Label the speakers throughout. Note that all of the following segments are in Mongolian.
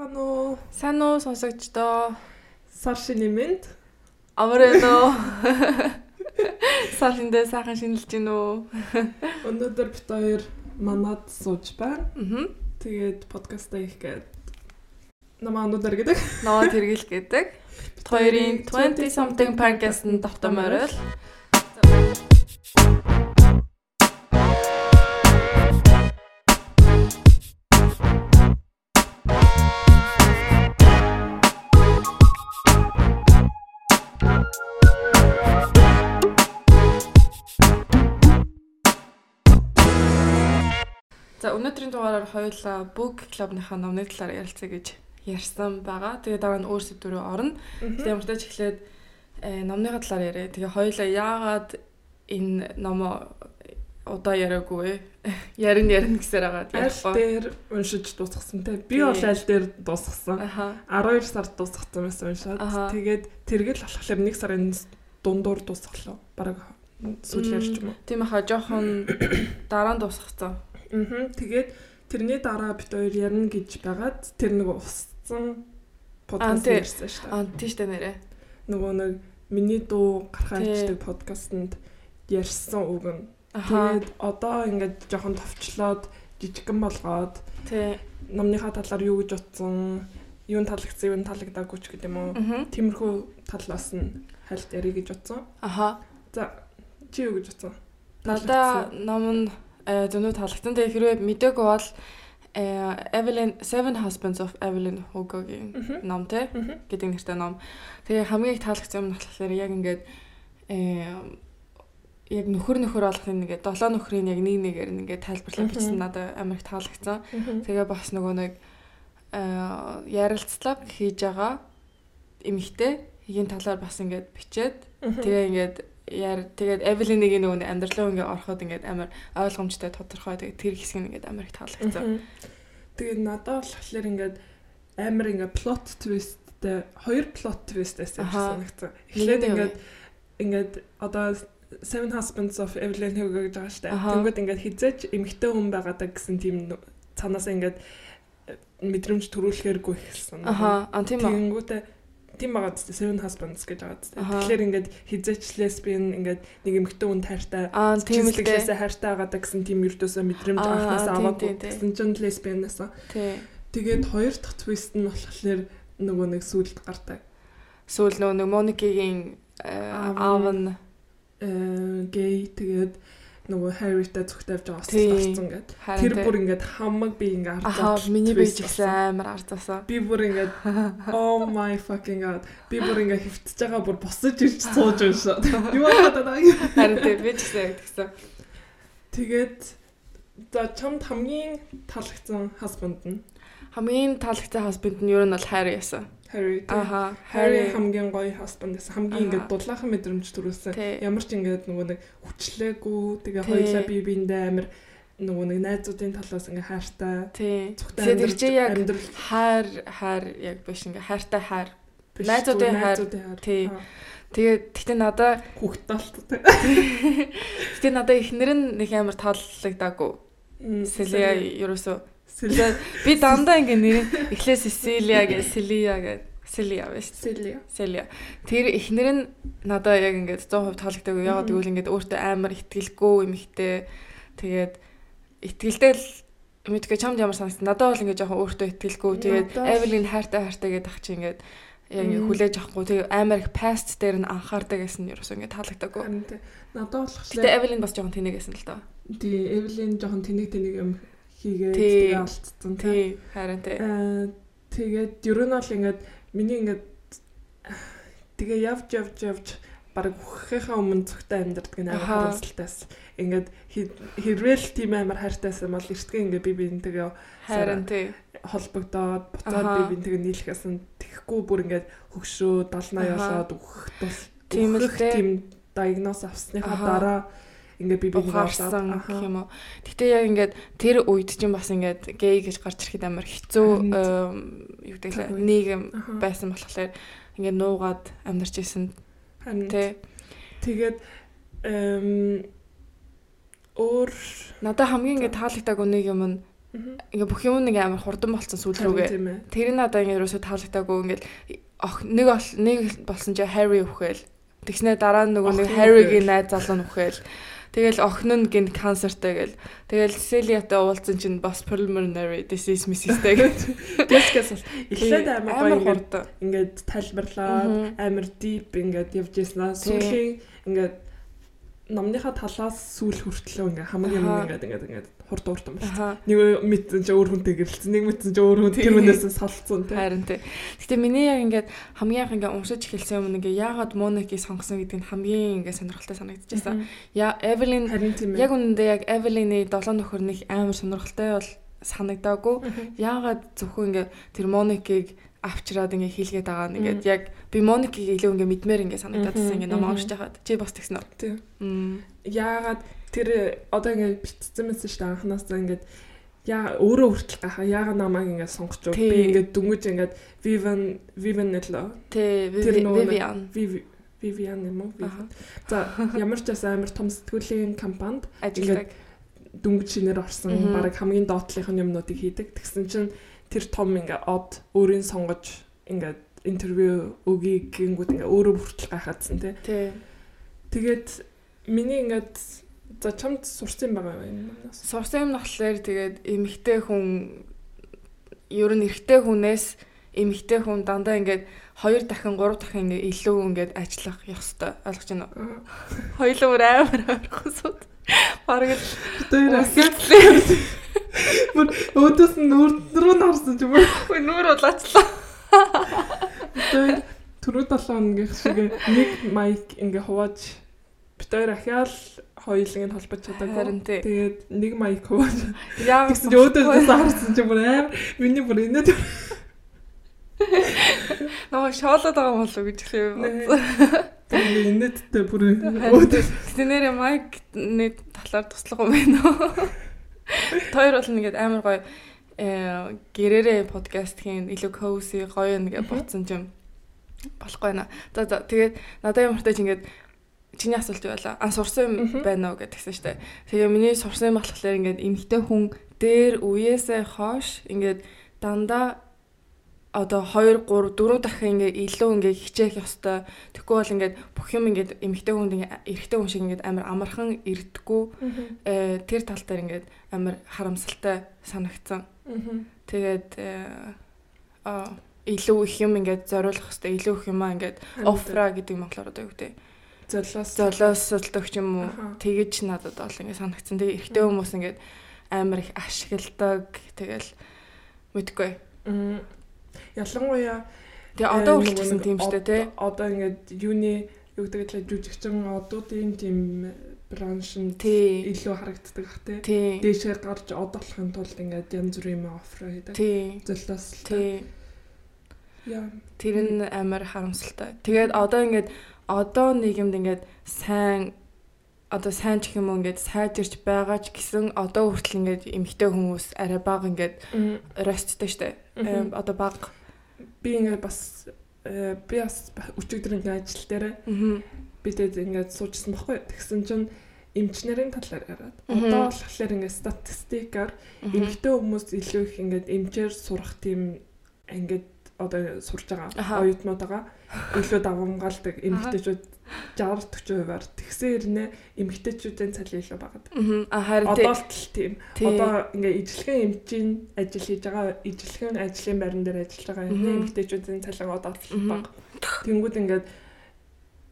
Speaker 1: Сайн уу
Speaker 2: сонсогчдоо?
Speaker 1: Сар шинэ
Speaker 2: байна уу? Сар шиндээ сайхан шинэлж гин үү?
Speaker 1: Өнөөдөр бит хоёр манад сууж байна. Тэгээд подкастаа их гээд намаа өнөөдөр гэдэг.
Speaker 2: Наваа тэргэл гэдэг. Бит хоёрын 20 something podcast-ын давтам орол. За өнөөдрийн дугаараар хоёулаа Book Club-ныхаа номны талаар ярилцъя гэж ярьсан байгаа. Тэгээ дараа нь өөр сэдвүүрээ орно. Тэгээ ямар ч эхлээд э, номныхаа талаар яриа. Тэгээ хоёулаа яагаад энэ номоо удаа яриаггүй вэ? Ярин ярин гэсээр байгаа
Speaker 1: Аль дээр уншиж дуусгасан те. Би бол аль дээр дуусгасан.
Speaker 2: Аха.
Speaker 1: 12 сард дуусгасан байсан уншаад. Тэгээд тэргэл болохоор нэг сарын дундуур дуусглаа. Бараг сүүлээр ч юм уу.
Speaker 2: Тийм аха жоохон дараа нь дуусгацсан.
Speaker 1: Аа. Тэгээд тэрний дараа бит хоёр ярина гэж байгаад тэр нэг уссан подкаст ярьсан шүү дээ.
Speaker 2: Аа тийш тэ нэрэ.
Speaker 1: Нөгөө нэг миний дуу гарахаа
Speaker 2: Тий.
Speaker 1: ичдэг подкастэнд ярьсан үг нь. Тэгээд одоо ингээд жоохон товчлоод жижигэн болгоод
Speaker 2: Тий.
Speaker 1: номныхаа талаар юу гэж утсан, юун таалагдсан, юун таалагдаагүй ч гэдэг юм уу. Тиймэрхүү талаас нь хальт ярих гэж утсан.
Speaker 2: Аха.
Speaker 1: За чи юу гэж утсан?
Speaker 2: Надаа ном нь зөнөө таалагдсан. Тэгээ хэрвээ мдэггүй бол э, Evelyn Seven Husbands of Evelyn Hugo-гийн ном те гэдэг нэртэй ном. Тэгээ хамгийн их таалагдсан юм нь болохоор яг ингээд э яг нөхөр нөхөр болохын ингээд долоо нөхрийн яг нэг нэгээр ингээд тайлбарлаад
Speaker 1: Мгм.
Speaker 2: бичсэн надад амар их таалагдсан. Тэгээ бас нөгөө нэг э ярилцлага хийж байгаа эмэгтэй хийн талаар бас ингээд бичээд тэгээ ингээд яар тэгээд Эвелинийг нөгөө нэг амьдралаа ингээд ороход ингээд амар ойлгомжтой тодорхой тэгээд тэр хэсэг нь ингээд амар их таалагдсан.
Speaker 1: Тэгээд надад болохоор ингээд амар ингээд plot twistтэй хоёр plot twist байсан гэж
Speaker 2: Аха.
Speaker 1: санагдсан. Эхлээд ингээд ингээд одоо Seven Husbands of Evelyn Hugo гэж байгаа шүү дээ. Тэнгүүд ингээд хизээч эмэгтэй хүн байгаадаа гэсэн тийм цаанаас ингээд э, мэдрэмж төрүүлэхээргүй эхэлсэн.
Speaker 2: Аха, а тийм үү.
Speaker 1: Тэнгүүдээ тийм байгаа зү Seven Husbands гэж байгаа зү. Тэгэхээр ингээд хизээч lesbian ингээд нэг эмэгтэй хүн тайртай
Speaker 2: Аа тийм л дээ.
Speaker 1: Тэглээсээ хайртай байгаадаа гэсэн тийм ердөөсөө мэдрэмж
Speaker 2: Аа,
Speaker 1: анханасаа
Speaker 2: тийм,
Speaker 1: аваагүй гэсэн чинь
Speaker 2: Тий.
Speaker 1: Тэгээд хоёр дахь твист нь болохоор нөгөө нэг сүлд гардаг.
Speaker 2: Сүүл нөгөө Моникигийн э,
Speaker 1: Аав нь Э гей тэгээд нөгөө Harry-тай зүгтайвж байгаа
Speaker 2: Тий.
Speaker 1: осол гарцсан гэд. Тэр бүр ингээд хамаг би ингээд
Speaker 2: Аха
Speaker 1: харж
Speaker 2: миний бийж гэсэн амар ардсаа.
Speaker 1: Би бүр ингээд oh my fucking god. Би бүр ингээд хөвтөж байгаа бүр босож ирж сууж уншаад. Юу болоод байна?
Speaker 2: Харин тий би ч гэсэн яг тэгсэн.
Speaker 1: Тэгээд за чамд хамгийн таалагдсан husband нь
Speaker 2: Хамгийн таалагдсан хасбанд нь ер нь бол Harry ясан.
Speaker 1: Harry.
Speaker 2: Аха
Speaker 1: Harry хамгийн гоё husband гэсэн хамгийн ингээд
Speaker 2: Аха.
Speaker 1: дулаахан мэдрэмж төрүүлсэн. Ямар ч ингээд нөгөө нэг хүчлээгүй тэгээ хоёулаа бие биендээ амир нөгөө нэг найзуудын талаас ингээ хайртай цогтой амьдрал
Speaker 2: хайр хайр яг биш ингээ хайртай хайр. найзуудын хайр. Тий. Тэгээд гэтээ надаа
Speaker 1: Хүүхдэлт тий.
Speaker 2: гэтээ надаа ихнэр нь нэг амар таалагдаагүй.
Speaker 1: М,
Speaker 2: Селия ерөөсөө
Speaker 1: Селия
Speaker 2: би дандаа ингээ нэр эхлээ Сесилия гэ Селия гэ Селия биш
Speaker 1: Селия
Speaker 2: Селия. Тэр эхнэр нь надаа яг ингээд 100% таалагдаагүй. Ягаад гэвэл ингээд өөртөө амар итгэлгүй эмэгтэй. Тэгээд итгэлтэй л мэдгүй чамд ямар санагдсан. Надад бол ингээд жоохон өөртөө итгэлгүй. Тэгээд Эвелин хайртай хайртай гэдэг ах чи ингээд яг хүлээж авахгүй. Тэгээд амар их паст дээр нь анхаардаг гэсэн нь ерөөсөө ингээд таалагдаагүй.
Speaker 1: Надад болохоор
Speaker 2: Эвелин бас жоохон тэнэг гэсэн л доо.
Speaker 1: тий Эвелин жоохон тэнэг тэнэг юм хийгээд тэгээ алдсан тий.
Speaker 2: Харин тий.
Speaker 1: Аа тэгээд ер нь бол ингээд миний ингээд тэгээ явж явж явж баг үхэхийнхаа өмнө цогтой амьдардаг нэг харамсалтайс. Ингээд хэрвээ л тийм амар хайртайсан бол эртгээ ингээд би бинтэйгээ
Speaker 2: Харин тий.
Speaker 1: холбогдоод буцаад би бинтэйгээ нийлэхээс нь тэхгүй бүр ингээд хөгшөө 70 80
Speaker 2: Аха.
Speaker 1: болоод үхэх тул
Speaker 2: Тийм л
Speaker 1: тийм диагноз авсныхаа дараа ингээд би
Speaker 2: ухаарсан гэх юм уу. Гэтэ яг ингээд тэр үед чинь бас ингээд гей гэж гарч ирэхэд амар хэцүү юу гэдэг
Speaker 1: үе.
Speaker 2: нийгэм байсан болохоор ингээд нуугаад амьдарч исэн тий.
Speaker 1: тэгээд эм өөр
Speaker 2: Надад хамгийн ингээд таалагдаагүй нэг юм нь ингээ бүх юм нэг амар хурдан болсон сүүл рүүгээ. Тэр нь надаа ингээ ерөөсөө таалагдаагүй ингээд ох нэг нэг болсон чи Harry үхээл. Тэгснэ дараа нь нөгөө нэг Harry-гийн найз залуу үхээл. Тэгэл охин нь гин канцертай гэл. Тэгэл Celia-тай уулзсан чинь бас pulmonary disease мисэстэй гэл.
Speaker 1: Тэскээс бол эхлээд амар гоё ингээд тайлбарлаад амар deep ингээд явж яснаа сүүлийн ингээд номныхаа талаас сүүл хүртлөө ингээд хамгийн юм ингээд ингээд ингээд хурд хурдан байна. Нэг мэдсэн чи өөр хүнтэй гэрэлцсэн, нэг мэдсэн чи өөр хүн тэр
Speaker 2: Тийм.
Speaker 1: хүнээс салцсан тий.
Speaker 2: Харин тий. Гэтэ миний яг ингээд хамгийн анх ингээд уншиж эхэлсэн юм ингээ яагаад Monica-ийг сонгосон гэдэг нь хамгийн ингээ сонирхолтой санагдчихсан. Я Evelyn
Speaker 1: Харин тийм ээ.
Speaker 2: яг үнэндээ яг Evelyn-ийн долоо нөхөр нэг амар сонирхолтой бол санагдаагүй. Яагаад зөвхөн ингээ тэр Моникийг авчраад ингээ хийлгээд байгаа нь ингээд яг би Моникийг илүү ингээ мэдмээр ингээ санагдаадсэн ингээ ном уншиж байхад чи бас тэгсэн үү?
Speaker 1: Тийм. Яагаад тэр одоо ингээд битцсэн мэт шүү дээ анханасаа ингээд яа өөрөө хүртэл гахаа яагаад намайг ингээд сонгоч юу
Speaker 2: Тий.
Speaker 1: би ингээд дүнгэж ингээд Vivian Vivian нэлээ нөгөө
Speaker 2: Vivian.
Speaker 1: Vivi- Vivian юм уу за ямар ч бас амар том сэтгүүлийн компанид
Speaker 2: Ажилдаг.
Speaker 1: дүнгэж шинээр орсон баг хамгийн доотлолын юмнуудыг хийдэг тэгсэн чинь тэр том ингээд од өөрийн сонгож ингээд интервью өгье гингүүд ингээд өөрөө хүртэл гахаадсан тий
Speaker 2: Тэ.
Speaker 1: Тэгээд миний ингээд за чамд сурсан байгаа юм.
Speaker 2: Сурсан юм болохоор тэгээд эмэгтэй хүн ер нь эрэгтэй хүнээс эмэгтэй хүн дандаа ингээд хоёр дахин гурав дахин ингээд илүү ингээд ажиллах ёстой ойлгож байна уу? Хоёулаа бүр амар ойрхон сууд. Бараг л
Speaker 1: Тэр
Speaker 2: үсэлээ.
Speaker 1: бүр өөдөөс нь нүүр рүү нарсан юм уу.
Speaker 2: Нүур улаачлаа.
Speaker 1: Тэр түрүү 7 хоногийн шиг нэг майк ингээ хувааж битээр ахяал хоёулын холбож чадаагүй.
Speaker 2: Харин тий.
Speaker 1: Тэгээд нэг майк хувааж
Speaker 2: Яагаад
Speaker 1: тэгсэн чи өөдөөс харсан ч бүр аим миний бүр инээд
Speaker 2: Наа шоолоод байгаа юм болов уу гэж хэлээ.
Speaker 1: тэгээд инээдтэй бүр өөдөөс
Speaker 2: Тэнэрэ майк нэг талаар туслах юм байна? Тойр бол ингээд амар гоё гэрээрээ подкаст хийн илүү cozy гоё нэгэ ботсон юм болохгүй наа. За за тэгээд надад ямар тач ингээд чиний асуулт юу байлаа? А сурсан юм байна уу гэдгсэн штэ. Тэгээ миний сурсан юм болохоор ингээд эмгтэй хүн дээр үеэсээ хойш ингээд дандаа одоо 2 3 4 дахин ингээ илүү ингээ хичээх ёстой. Тэгэхгүй бол ингээд бүх юм ингээд эмэгтэй хүнд ингээ эрэгтэй хүн шиг ингээд амар амархан ирдэггүй. Э тэр тал дээр ингээд амар харамсалтай санагдсан. Тэгээд э, а илүү их юм ингээд зориулах хэрэгтэй. Илүү их юмаа ингээд офра гэдэг монголоор одоо юу гэдэг.
Speaker 1: золиос
Speaker 2: Золиослдог ч юм уу. Тэгэж надад бол ингээд санагдсан. Тэгээ эрэгтэй хүмүүс ингээд амар их ашигладаг. Тэгэл мэдгүй.
Speaker 1: Ялангуяа
Speaker 2: Тэгээ одоо
Speaker 1: Э, нэг
Speaker 2: тийм штэ
Speaker 1: од-
Speaker 2: тий.
Speaker 1: Одоо ингээд юуны юу гэдэг л жүжигчин одуудын тийм браншнд илүү харагддаг ах тий.
Speaker 2: Тий.
Speaker 1: Дээшээ гарч од болохын тулд ингээд янз бүрийн юм оффер хийдэг.
Speaker 2: Тий.
Speaker 1: Золиос
Speaker 2: Тий.
Speaker 1: яа.
Speaker 2: Тэр нь амар харамсалтай. Тэгээд одоо ингээд одоо нийгэмд ингээд сайн одоо сайн ч юм уу ингээд сайжирч байгаа ч гэсэн одоо хүртэл ингээд эмгтэй хүмүүс арай бага ингээд росттэй штэ. Одоо бага.
Speaker 1: Би ингээд бас э, би бас өчигдөр ингээд ажил дээр
Speaker 2: Мгм.
Speaker 1: бидэд ингээд суужсан баггүй. Тэгсэн чинь эмчнэрийн талаар яриад. Одоо болохоор ингээд статистикаар эмэгтэй хүмүүс илүү их ингээд эмчээр сурах тийм ингээд одоо сурж байгаа оюутнууд байгаа. Илүү давамгаалдаг эмэгтэйчүүд 60-40%-аар тэгсээр нэ эмэгтэйчүүдийн цалин илүү багад.
Speaker 2: Мгм. А харин.
Speaker 1: Одоо л тийм.
Speaker 2: Тий.
Speaker 1: Одоо ингээ ижилхэн эмчийн ажил хийж байгаа ижилхэн ажлын байран дээр ажиллаж байгаа эмэгтэйчүүдийн цалин одоо л бага. Тэнгүүд ингээд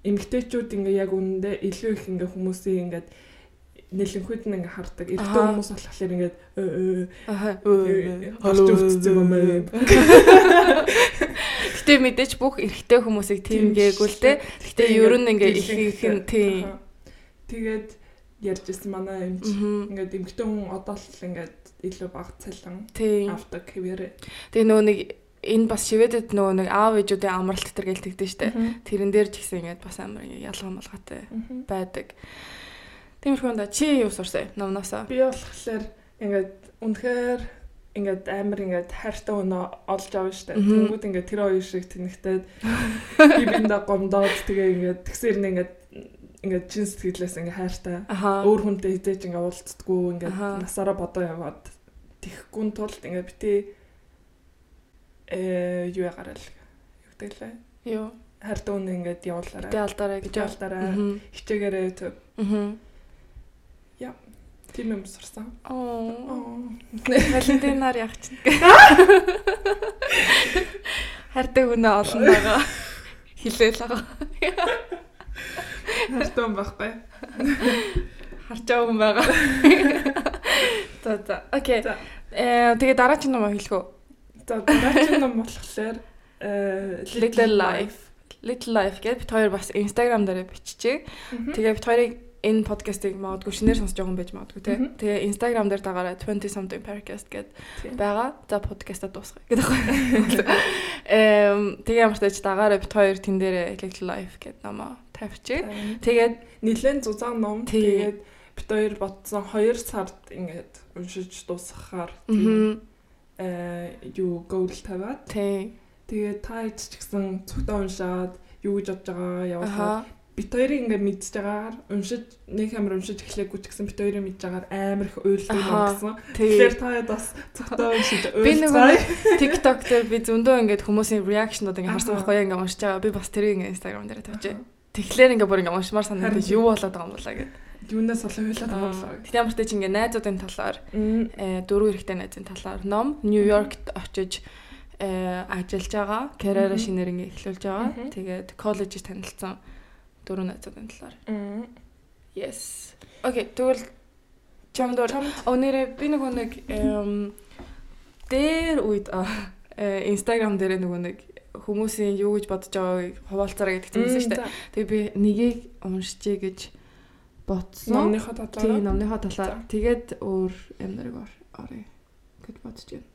Speaker 1: эмэгтэйчүүд ингээ яг үнэндээ илүү их ингээ хүмүүсийн ингээд нэлэнхүйд нь ингээ хардаг. Эрэгтэй хүмүүс болохоор ингээд «Өө, өө,
Speaker 2: Аха.
Speaker 1: Халж өвцсөн юм аа.
Speaker 2: Гэтэ мэдээч бүх эрэгтэй хүмүүсийг тийм гээгүй л те. Гэтэ ер нь ингээ их их нь тий.
Speaker 1: Аха. Тэгээд ярьжсэн манай эмч
Speaker 2: Мгм.
Speaker 1: ингээд эмэгтэй хүн одоо л ингээд илүү бага цалин авдаг хэвээрээ.
Speaker 2: Тэгээ нөгөө нэг энэ бас шивэдэд нөгөө нэг аав ээжүүдийн амралт гэтэр гэлтэгдэн штэ. Тэрэн дээр ч гэсэн ингээд бас амар ингээ ялгаа малгаатай
Speaker 1: Мгм.
Speaker 2: байдаг. Тиймэрхүү да чи юу сурсан номноосоо?
Speaker 1: Би болохоор ингээд үнэхээр ингээд амар ингээд хайртай өнөө олж авна штэ. Тэнгүүд ингээд тэр хоёр шиг тэнэгтээд би биндээ гомдоод тэгээ ингээд тэгсэр нэг ингээд ингээд чин сэтгэлээс ингээд хайртай өөр хүнтэй хизээж ингээд уулзддаггүй ингээд насаараа бодоо яваад тэхгүй тулд ингээд бити э юу ягарал юу гэдэг лээ.
Speaker 2: Юу.
Speaker 1: Хард өнө ингээд явуулаарай.
Speaker 2: Тэ алдаарай гэж
Speaker 1: Явуулаарай. Хичээгээрээ төв.
Speaker 2: Мгм.
Speaker 1: Тийм юм сурсан.
Speaker 2: Оо.
Speaker 1: Аа.
Speaker 2: Валентинаар яг чинь. Хардаг үнэ олон байгаа. Хилээл байгаа.
Speaker 1: Хартан байхгүй.
Speaker 2: Харж байгаа хүн байгаа. За за. Окей. Э тэгээ дараагийн ном хэлэх үү?
Speaker 1: За дараагийн ном болохоор э
Speaker 2: Little Life. Little Life гэдэг бид хоёр бас Instagram дээр биччихээ. Тэгээ бид хоёрыг энэ подкастыг магадгүй шинээр сонсож байгаа хүн байж магадгүй.
Speaker 1: Мгм.
Speaker 2: Тэгээ Instagram дээр дагараа 20 something podcast гэд
Speaker 1: Тийм.
Speaker 2: байгаа. За подкаста дуусгая гэдэг байна. Эм тэгээ ямар ч тач дагаараа бид хоёр тэн дээр Little Life гэдэг номоо тавьчих. Тэгээд
Speaker 1: Нилэн зузаан ном
Speaker 2: Тий.
Speaker 1: тэгээд бид хоёр бодсон 2 сард ингээд уншиж дуусгахаар э юу goal тавиад
Speaker 2: тий.
Speaker 1: тэгээд та ич ч гэсэн цогтоо уншаад юу гэж бодож байгаа явуулаад бит хоёрыг ингээд мэдж байгаагаар уншиж нэг амар уншиж эхлэхгүй ч гэсэн бит хоёрыг мэдж байгаагаар амар их уйлдаг юм.
Speaker 2: Тий.
Speaker 1: Тэгэхээр та хэд бас цогтоо уншиж
Speaker 2: Би нэг. TikTok дээр би зөндөө ингээд хүмүүсийн reaction-ууд ингээд харсан байхгүй ингээд уншиж байгаа. Би бас тэрийг ингээд Instagram дээр тавьчих. Тэгэхээр ингээд бүр ингээд уншмаар санагдаж юу болоод байгаа юм болоо гэд.
Speaker 1: Юунаас олон хуйлаад байгаа болоо.
Speaker 2: Тэгт ямар ч тач ингээд найзуудын талаар э, дөрөв эрэгтэй найзын талаар ном Нью-Йоркт очиж э, ажиллаж байгаа. Карьераа
Speaker 1: Мгм.
Speaker 2: шинээр ингээд эхлүүлж байгаа. Тэгээд коллежид танилцсан дөрөв найзуудын талаар. Yes. Окей, тэгвэл чамд
Speaker 1: Чамд
Speaker 2: Өнөөдөр би нэг эм дээр үед э, Instagram дээр нөгөө нэг хүмүүсийн юу гэж бодож байгааг хуваалцаараа гэдэг чинь шүү дээ. Тэгээ би нэгийг уншчихъя гэж бодсон.
Speaker 1: Номныхоо
Speaker 2: Тийм,
Speaker 1: талаар.
Speaker 2: номныхоо талаар. Тэгээд өөр юм нарыг орё гэж бодож байна.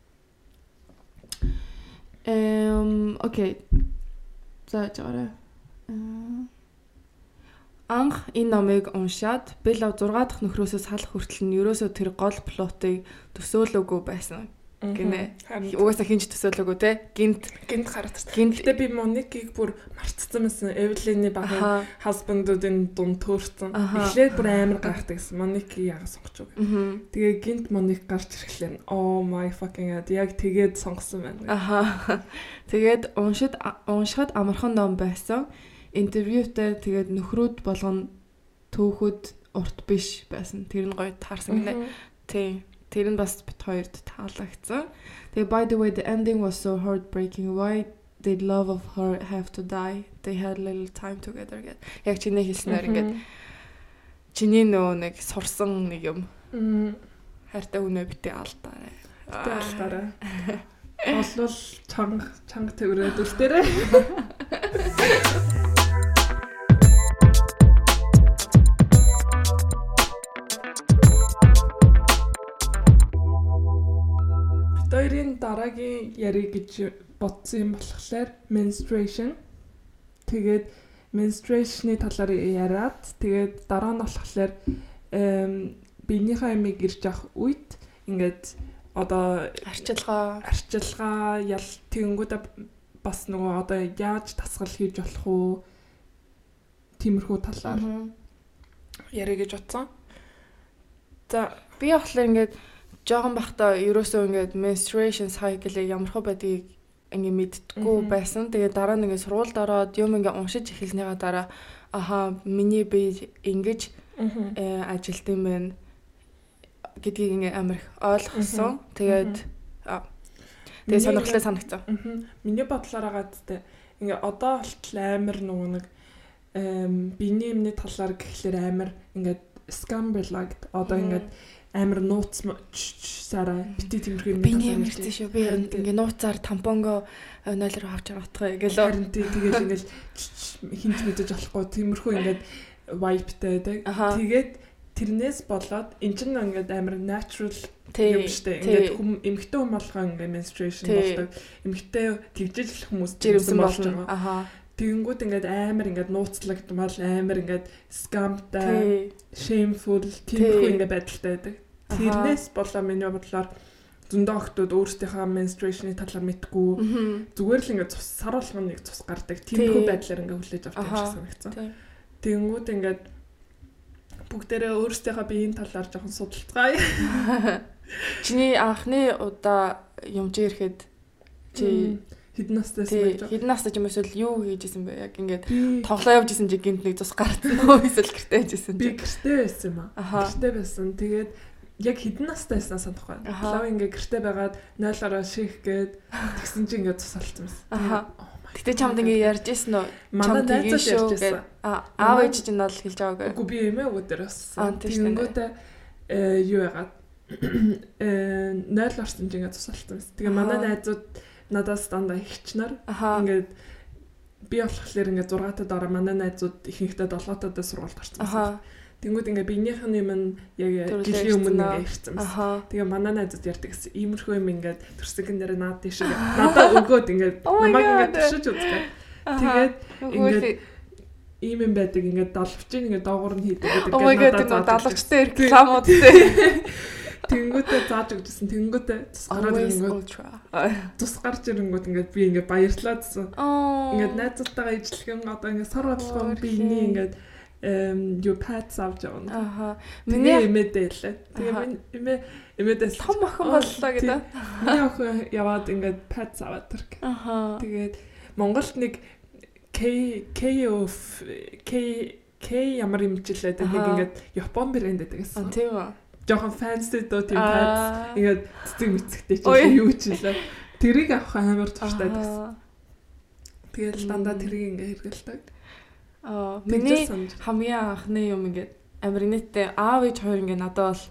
Speaker 2: Эм, окей. За, жаарай. Аа. Анх энэ номыг уншаад би лав 6 дахь нөхрөөсөө салах хүртэл нь ерөөсөө тэр гол плотыг төсөөлөөгүй байсан гинэ. Угаасаа хинч төсөөлөөгүй те. Гинт
Speaker 1: гинт харагдсан.
Speaker 2: гинт
Speaker 1: Гэтэ би Моникийг бүр марцсан байсан. Эвелины багын хасбандуудын дунд төөрцөн.
Speaker 2: Аха.
Speaker 1: Эхлээд бүр амар гайхдаг гэсэн. Моники яга сонгоч.
Speaker 2: Мгм.
Speaker 1: Тэгээ гинт Моник гарч ирэхлээр oh my fucking god яг тэгээд сонгосон байна.
Speaker 2: Аха. Тэгээд уншид уншихад амархан ном байсан. Интервьютэй тэгээд нөхрүүд болгон түүхүүд урт биш байсан. Тэр нь гоё таарсан гинэ.
Speaker 1: Мгм.
Speaker 2: Тэр нь бас бит хоёрт таалагдсан. Тэгээ by the way the ending was so heartbreaking. Why did love of her have to die? They had little time together гэд. Яг чиний хэлснээр ингээд чиний нөө нэг сурсан нэг юм хайртай хүнээ битээ алдаарай.
Speaker 1: Тэ алдаарай. Олвол чанга чанга төврээд үлдээрээ. хоёрын дараагийн яриг гэж бодсон юм болохоор menstruation. Тэгээд menstruation-ы талаар яриад тэгээд дараа нь болохоор биенийхээ амийг ирж явах үед ингээд одоо
Speaker 2: Арчилгаа.
Speaker 1: арчилгаа ял тэгэнгүүтээ бас нөгөө одоо яаж тасгал хийж болох уу тиймэрхүү талаар яриа гэж утсан. За
Speaker 2: Би болохоор ингээд жоохон бахта ерөөсөө ингээд menstruation cycle-ийг ямархуу байдгийг ингээд мэдтгүү
Speaker 1: Мгм.
Speaker 2: байсан. Тэгээ дараа нь ингээд сургуульд ороод юм ингээд уншиж эхэлснийгаа дараа аха миний бие ингэж э, ажилт юм байна гэдгийг ингээд амар их ойлгосон. Тэгээд тэгээ сонирхолтой санагцсан.
Speaker 1: Миний бодлоор агаадтай ингээ одоо болтол амар нөгөө нэг эм биений юмны талаар гэхлээр амар ингээд scambelag одоо ингээд амар нууц сараа бити талаар
Speaker 2: ирсэн
Speaker 1: ярьж-
Speaker 2: шүү. Би
Speaker 1: Харин
Speaker 2: ингээд нууцаар тампонго 0 руу авч аратгах гэлөө.
Speaker 1: харин тий тэгээд ч- хинт мэдэж болохгүй тиймэрхүү ингээд wipeтэй байдаг. Тэгээд тэрнээс болоод эн чинь ингээд амар natural юм штэ. Ингээд хүм эмэгтэй хүн болгоо ингээд menstruation болдог. Эмэгтэй тэгжиж л хүмүүс
Speaker 2: жирэмсэн
Speaker 1: болж байгаа.
Speaker 2: Аха.
Speaker 1: Тэгэнгүүт ингээд амар ингээд нууцлагдмал амар ингээд scamтай, shameful
Speaker 2: Тий.
Speaker 1: тиймэрхүү ингээд байдалтай байдаг. Тэрнээс болоо миний бодлоор зөндөө охтууд өөрсдийнхөө menstruation-ы талаар мэдгүй зүгээр л ингээд цус сар болгоно нэг цус гардаг. Тиймэрхүү
Speaker 2: Тий.
Speaker 1: байдлаар ингээд хүлээж авдаг шиг санагдсан.
Speaker 2: Тий.
Speaker 1: Тэгэнгүүт ингээд бүгдээрээ өөрсдийнхөө биеийн талаар жоохон судалцгаая.
Speaker 2: Чиний анхны удаа юмж ирэхэд чи
Speaker 1: хэдэн настай байсан бэ?
Speaker 2: хэдэн настай юм эсвэл юу хийжсэн бэ? Яг ингээд
Speaker 1: Би
Speaker 2: тоглоо явж исэн чи гинт нэг цус гарцсан уу эсвэл гэртээ хийжсэн
Speaker 1: би
Speaker 2: чи.
Speaker 1: гэртээ байсан юм аа.
Speaker 2: Аха.
Speaker 1: Гэртээ байсан. Тэгээд яг хэдэн настай байсан санахгүй. Лав ингээ гэртээ байгаад нойлороо шийх гээд тэгсэн чинь ингээ тусалсан байсан.
Speaker 2: Аха.
Speaker 1: Oh
Speaker 2: Гэтэ чамд ингээ ярьж исэн үү?
Speaker 1: Манай найзууд ярьж байсан.
Speaker 2: Аа аав ээж чинь бол хэлж байгаагүй.
Speaker 1: Үгүй би
Speaker 2: тийм шүү дээ.
Speaker 1: Тэгэнгүүтээ э юу яагаад э 0 орсон чинь ингээ тусалсан байсан. Тэгээ манай найзууд надаас дандаа ихчнэр ингээд би болохоор ингээ 6-аад дараа манай найзууд ихэнхдээ 7-аад сургуульд орсон. Тэнгүүд ингээ биенийх нь юм нь яг жилийн өмнө ингээ ирсэн.
Speaker 2: Аха.
Speaker 1: Тэгээ манай найзууд ярьдаг гэсэн иймэрхүү юм ингээд төрсгөн дээр наад тийш надаа өгөөд ингээд
Speaker 2: Oh
Speaker 1: намайг ингээд
Speaker 2: God.
Speaker 1: туршиж.
Speaker 2: Аха.
Speaker 1: Тэгээд
Speaker 2: Ингээд
Speaker 1: ийм юм байдаг ингээд доловчин ингээд доогуур нь хийдэг гэдэг
Speaker 2: Oh god энэ далавчтай рекламууд тий.
Speaker 1: Тэнгүүтээ зааж өгчсэн. Тэнгүүтээ тус гараад
Speaker 2: Always
Speaker 1: ингээд
Speaker 2: ultra.
Speaker 1: тус гарч ирэнгүүт ингээд би ингээд баярлаадсан.
Speaker 2: Аа.
Speaker 1: Ингээд найзуудтайгаа ижлэгэн одоо ингээд сар бодлогоо
Speaker 2: Оо,
Speaker 1: биений ингээд юу пац авч явна.
Speaker 2: Аха. Миний
Speaker 1: эмээдээ лээ. Тэгээ эмээ эмээдээс
Speaker 2: том охин боллоо гэдэг.
Speaker 1: Миний охин яваад ингээд пац аваад тэр.
Speaker 2: Аха.
Speaker 1: Тэгээд Монголд нэг K K of K K ямар юм жилээ нэг ингээд Япон брэнд гэдэг
Speaker 2: Аа
Speaker 1: гэсэн.
Speaker 2: тийм үү.
Speaker 1: Жохон fancy доо тийм пац. Ингээд цэцэг мэцэгтэй чи
Speaker 2: Ой.
Speaker 1: юу ч илээ. Тэрийг авах амар байсан.
Speaker 2: Аха.
Speaker 1: Тэгээд дандаа тэрийг ингээ хэрэгэлдэг.
Speaker 2: Аа.
Speaker 1: Миний
Speaker 2: Миний хамгийн анхны юм ингээд амар нэттэй аав ээж хоёр ингээд надад бол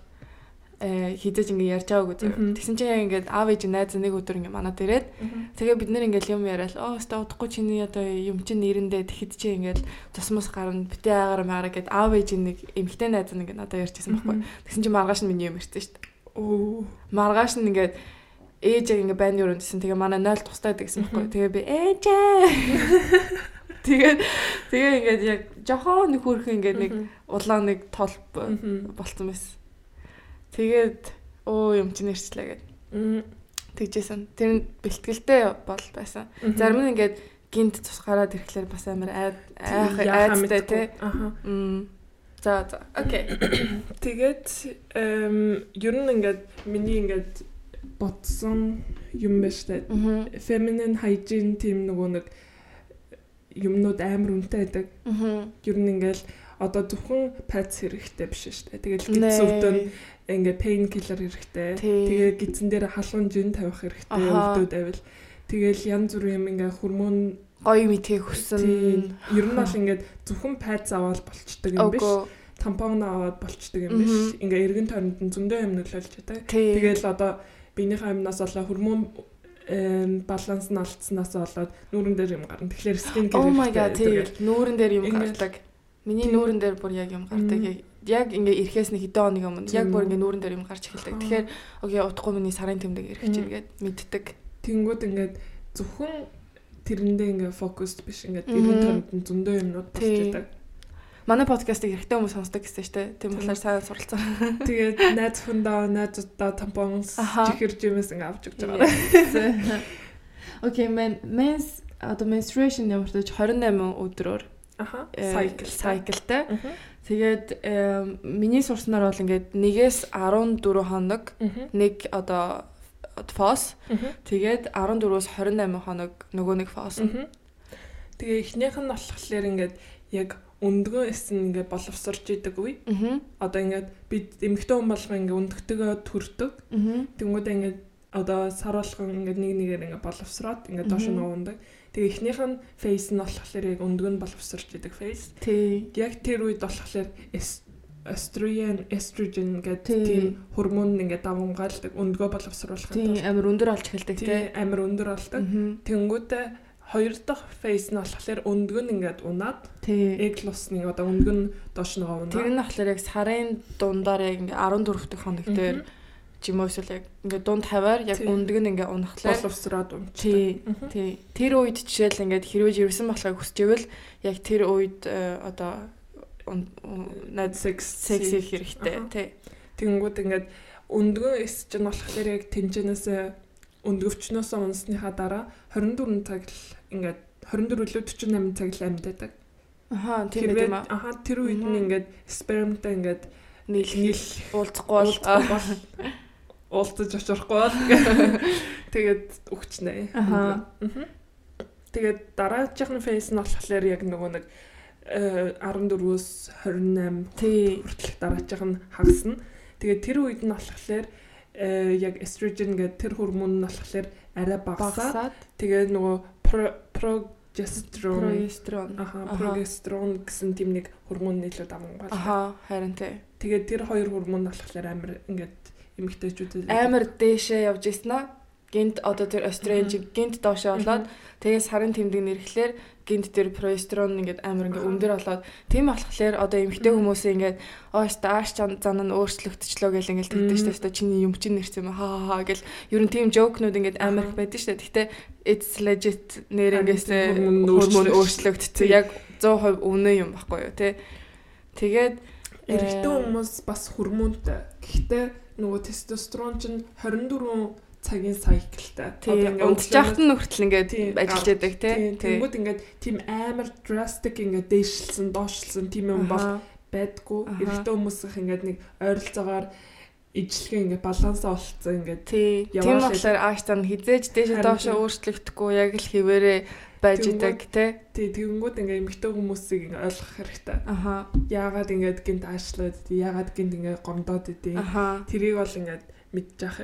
Speaker 2: э хизэж ингээд ярьж байгаагүй
Speaker 1: Мгм.
Speaker 2: тийм. Тэгсэн чинь яг ингээд аав ээж найз нэг өдөр ингээд манад ирээд тэгээ бид нэр ингээд юм яриад оо өстө удахгүй чиний одоо юм чинь нэрэндээ тэгэхэд чи ингээд тусмас гарна битээ агаар маараа гэд аав ээж нэг эмхтэй найз ингээд надад ярьжсэн байхгүй. Тэгсэн чинь маргааш нь миний юм ирсэн шүү дээ.
Speaker 1: Оо.
Speaker 2: Маргааш нь ингээд ээж ингээ байны өрөөнд гэсэн. Тэгээ манай 0 тустай гэсэн байхгүй. Тэгээ би ээж. Тэгээд тэгээ ингээд яг жохон нэг хөрх ингээд нэг улаан нэг
Speaker 1: Мгм.
Speaker 2: болцсон байсан. Тэгээд оо юм чи нэрчлээ гэд тэгжсэн. Тэр нь бэлтгэлтэй бол байсан. Зарим нь ингээд гинт тус гараад ирэхлээр бас амар айд айх айдтай тий.
Speaker 1: Аха.
Speaker 2: За за. Окей.
Speaker 1: Тэгээд эм ер нь ингээд миний ингээд бодсон юм байна штэ. Feminine hygiene тийм нөгөө нэг юмнууд амар үнэтэй байдаг.
Speaker 2: Мм.
Speaker 1: Ер нь ингээл одоо зөвхөн пац хэрэгтэй биш штэ. Тэгэл гидс өвдөн ингээ pain killer хэрэгтэй. Тэгээ гидсэн дээр халуун жин тавих хэрэгтэй өвдөд байвал. Тэгэл янз бүрийн юм ингээ хормон
Speaker 2: гоё мэдхийг
Speaker 1: тий.
Speaker 2: хүссэн.
Speaker 1: Ер нь бол ингээд зөвхөн пац аваад болчдөг юм биш. Тампон аваад болчдөг юм биш. Ингээ эргэн тойронд нь зөндөө юм нөлөөлж.
Speaker 2: Тий.
Speaker 1: Тэгэл одоо биенийхээ амнаас болоо хормон баланс нь алдсанаас болоод нүүрэн дээр юм гарна. Тэгэхээр скин
Speaker 2: Oh my god. Нүүрэн дээр юм гардаг. Миний нүүрэн дээр бүр яг юм гардаг. Яг ингээ ирэхээс нэг хэдэн хоногийн өмнө яг бүр ингээ нүүрэн дээр юм гарч эхэлдэг. Тэгэхээр окей утгагүй миний сарын тэмдэг ирэх чинь гээд мэддэг.
Speaker 1: Тэнгүүд ингээд зөвхөн тэрэндээ ингээ фокусд биш эргэн тойронд нь зөндөө юмнууд байдаг.
Speaker 2: Манай подкастыг эрэгтэй хүмүүс сонсдог гэсэн дээ. Тийм болохоор сайн суралцсан.
Speaker 1: Тэгээд найз хүндаа найзуудаа тампонс
Speaker 2: Аха.
Speaker 1: чихэр жимээс ингээ авч өгч байгаа.
Speaker 2: Окей, мен менс одоо menstruation ямартай 28 өдрөөр
Speaker 1: Аха.
Speaker 2: э,
Speaker 1: Cycle.
Speaker 2: cycleтай.
Speaker 1: Аха.
Speaker 2: Тэгээд э, миний сурснаар бол ингээд 1-ээс 14 хоног нэг одоо фос тэгээд 14-өөс 28 хоног нөгөө нэг фос.
Speaker 1: Тэгээ эхнийх нь болохоор ингээд яг өндгөө эсн ингээд боловсрж идэг үе.
Speaker 2: Аа.
Speaker 1: Одоо ингээд бид эмэгтэй хүн болгоо ингээд өндгтөгөө төрдөг.
Speaker 2: Аа.
Speaker 1: Тэнгүүдээ ингээд одоо сар болгон ингээд нэг нэгээр ингээд боловсроод ингээд доош нь уундаг. Тэгээ эхнийх нь фейс нь болохоор яг өндгөө нь боловсрж идэг фейс.
Speaker 2: Тий.
Speaker 1: Яг тэр үед болохоор эс- эстроген, эстроген гэдэг
Speaker 2: Тий.
Speaker 1: тийм гормон ингээд давамгаалдаг өндгөө боловсруулахад
Speaker 2: Тий амар өндөр олж эхэлдэг
Speaker 1: тий
Speaker 2: тий.
Speaker 1: амар өндөр болдог. Тэнгүүдээ хоёр дахь фейс нь болохоор өндгөө нь ингээд унаад
Speaker 2: Тий.
Speaker 1: эглосны одоо өндгөө нь доош нь унаад.
Speaker 2: Тэр нь болохоор яг сарын дундаар яг ингээ 14 дэх хоног дээр ч юм уу эсвэл яг ингээ дунд хаваар яг
Speaker 1: Тий.
Speaker 2: өндөг нь ингээ унахлаар
Speaker 1: боловсроод унчдаг.
Speaker 2: тий тэр үед жишээл ингээ хэрвээ жирсэн болохыг хүсчихвэл яг тэр үед э, одоо найз
Speaker 1: секс
Speaker 2: секс хийх хэрэгтэй тий
Speaker 1: Тэнгүүд ингээд өндгөө эс чинь болохоор яг тэнцэнээс өндгөвчнөөс унсныхаа дараа 24 цаг л ингээд 24 илүү 48 цаг л амьддаг.
Speaker 2: аха тийм юм аа
Speaker 1: аха тэр үед нь ингээд спермтай ингээд
Speaker 2: нийл
Speaker 1: нийл
Speaker 2: уулзахгүй бол
Speaker 1: уулзаж очихгүй бол тэгээд өгчнэ.
Speaker 2: Аха.
Speaker 1: Тэгээд дараагийн фейс нь болохоор яг нөгөө нэг э, 14-өөс 28
Speaker 2: Тий.
Speaker 1: хүртэлх дараачих нь хагасна. Тэгээд тэр үед нь болохоор яг estrogen гэдэг тэр гормон нь болохоор арай багасаад тэгээд нөгөө progesterone
Speaker 2: прогестерон.
Speaker 1: аха прогестерон гэсэн тийм нэг гормон илүү даван байна.
Speaker 2: Аха, харин тий.
Speaker 1: Тэгээд тэр хоёр гормон болохоор амар ингээд эмэгтэйчүүдэд
Speaker 2: Амар дээшээ явж ирсэн аа. Гинт одоо тэр эстрен чи гинт доошоо болоод тэгээ сарын тэмдэг нэрхлээр гинт тэр прогестерон ингээд амар ингээд өндөр болоод тийм болохоор одоо эмэгтэй хүмүүс ингээд оош тааш зан нь өөрчлөгдчихлөө гэл ингээд тэгдэж штэ штэ чиний юм чин нэрсэн юм хаа хаа гэл ер нь тийм жокнууд ингээд амар их байдаг штэ. Гэхдээ it's legit нэр
Speaker 1: тийм
Speaker 2: хормон өөрчлөгдсөн. яг 100% үнэн юм баггүй юу те тэгээд
Speaker 1: эрэгтэй
Speaker 2: Э.
Speaker 1: хүмүүс бас гормонтой. Гэхдээ нөгөө тестостерон чинь 24 цагийн cycleтай.
Speaker 2: тийм унтчихт нь хүртэл ингээд ажиллаж яадаг те
Speaker 1: Тийм. Тэнгүүд ингээд тийм амар drastic ингээд дээшлсэн, доошлсон тийм юм бол байдгүй. Эрэгтэй хүмүүсийнх ингээд нэг ойролцоогоор ижлэхэн ингээд балансаа олцсон ингээд
Speaker 2: Тий. Тийм болохоор ааштай нь хизээж доошоо
Speaker 1: тийм.
Speaker 2: өөрчлөгдөхгүй яг л хിവэрэ байж идэг тий.
Speaker 1: тий тэгэнгүүт ингээд эмэгтэй хүмүүсийг ингээд ойлгох хэрэгтэй.
Speaker 2: Аха.
Speaker 1: Яагаад ингээд гинт аашлаад яагаад гинт ингээд гомдоод идэв. Тэрийг бол ингээд мэдчих.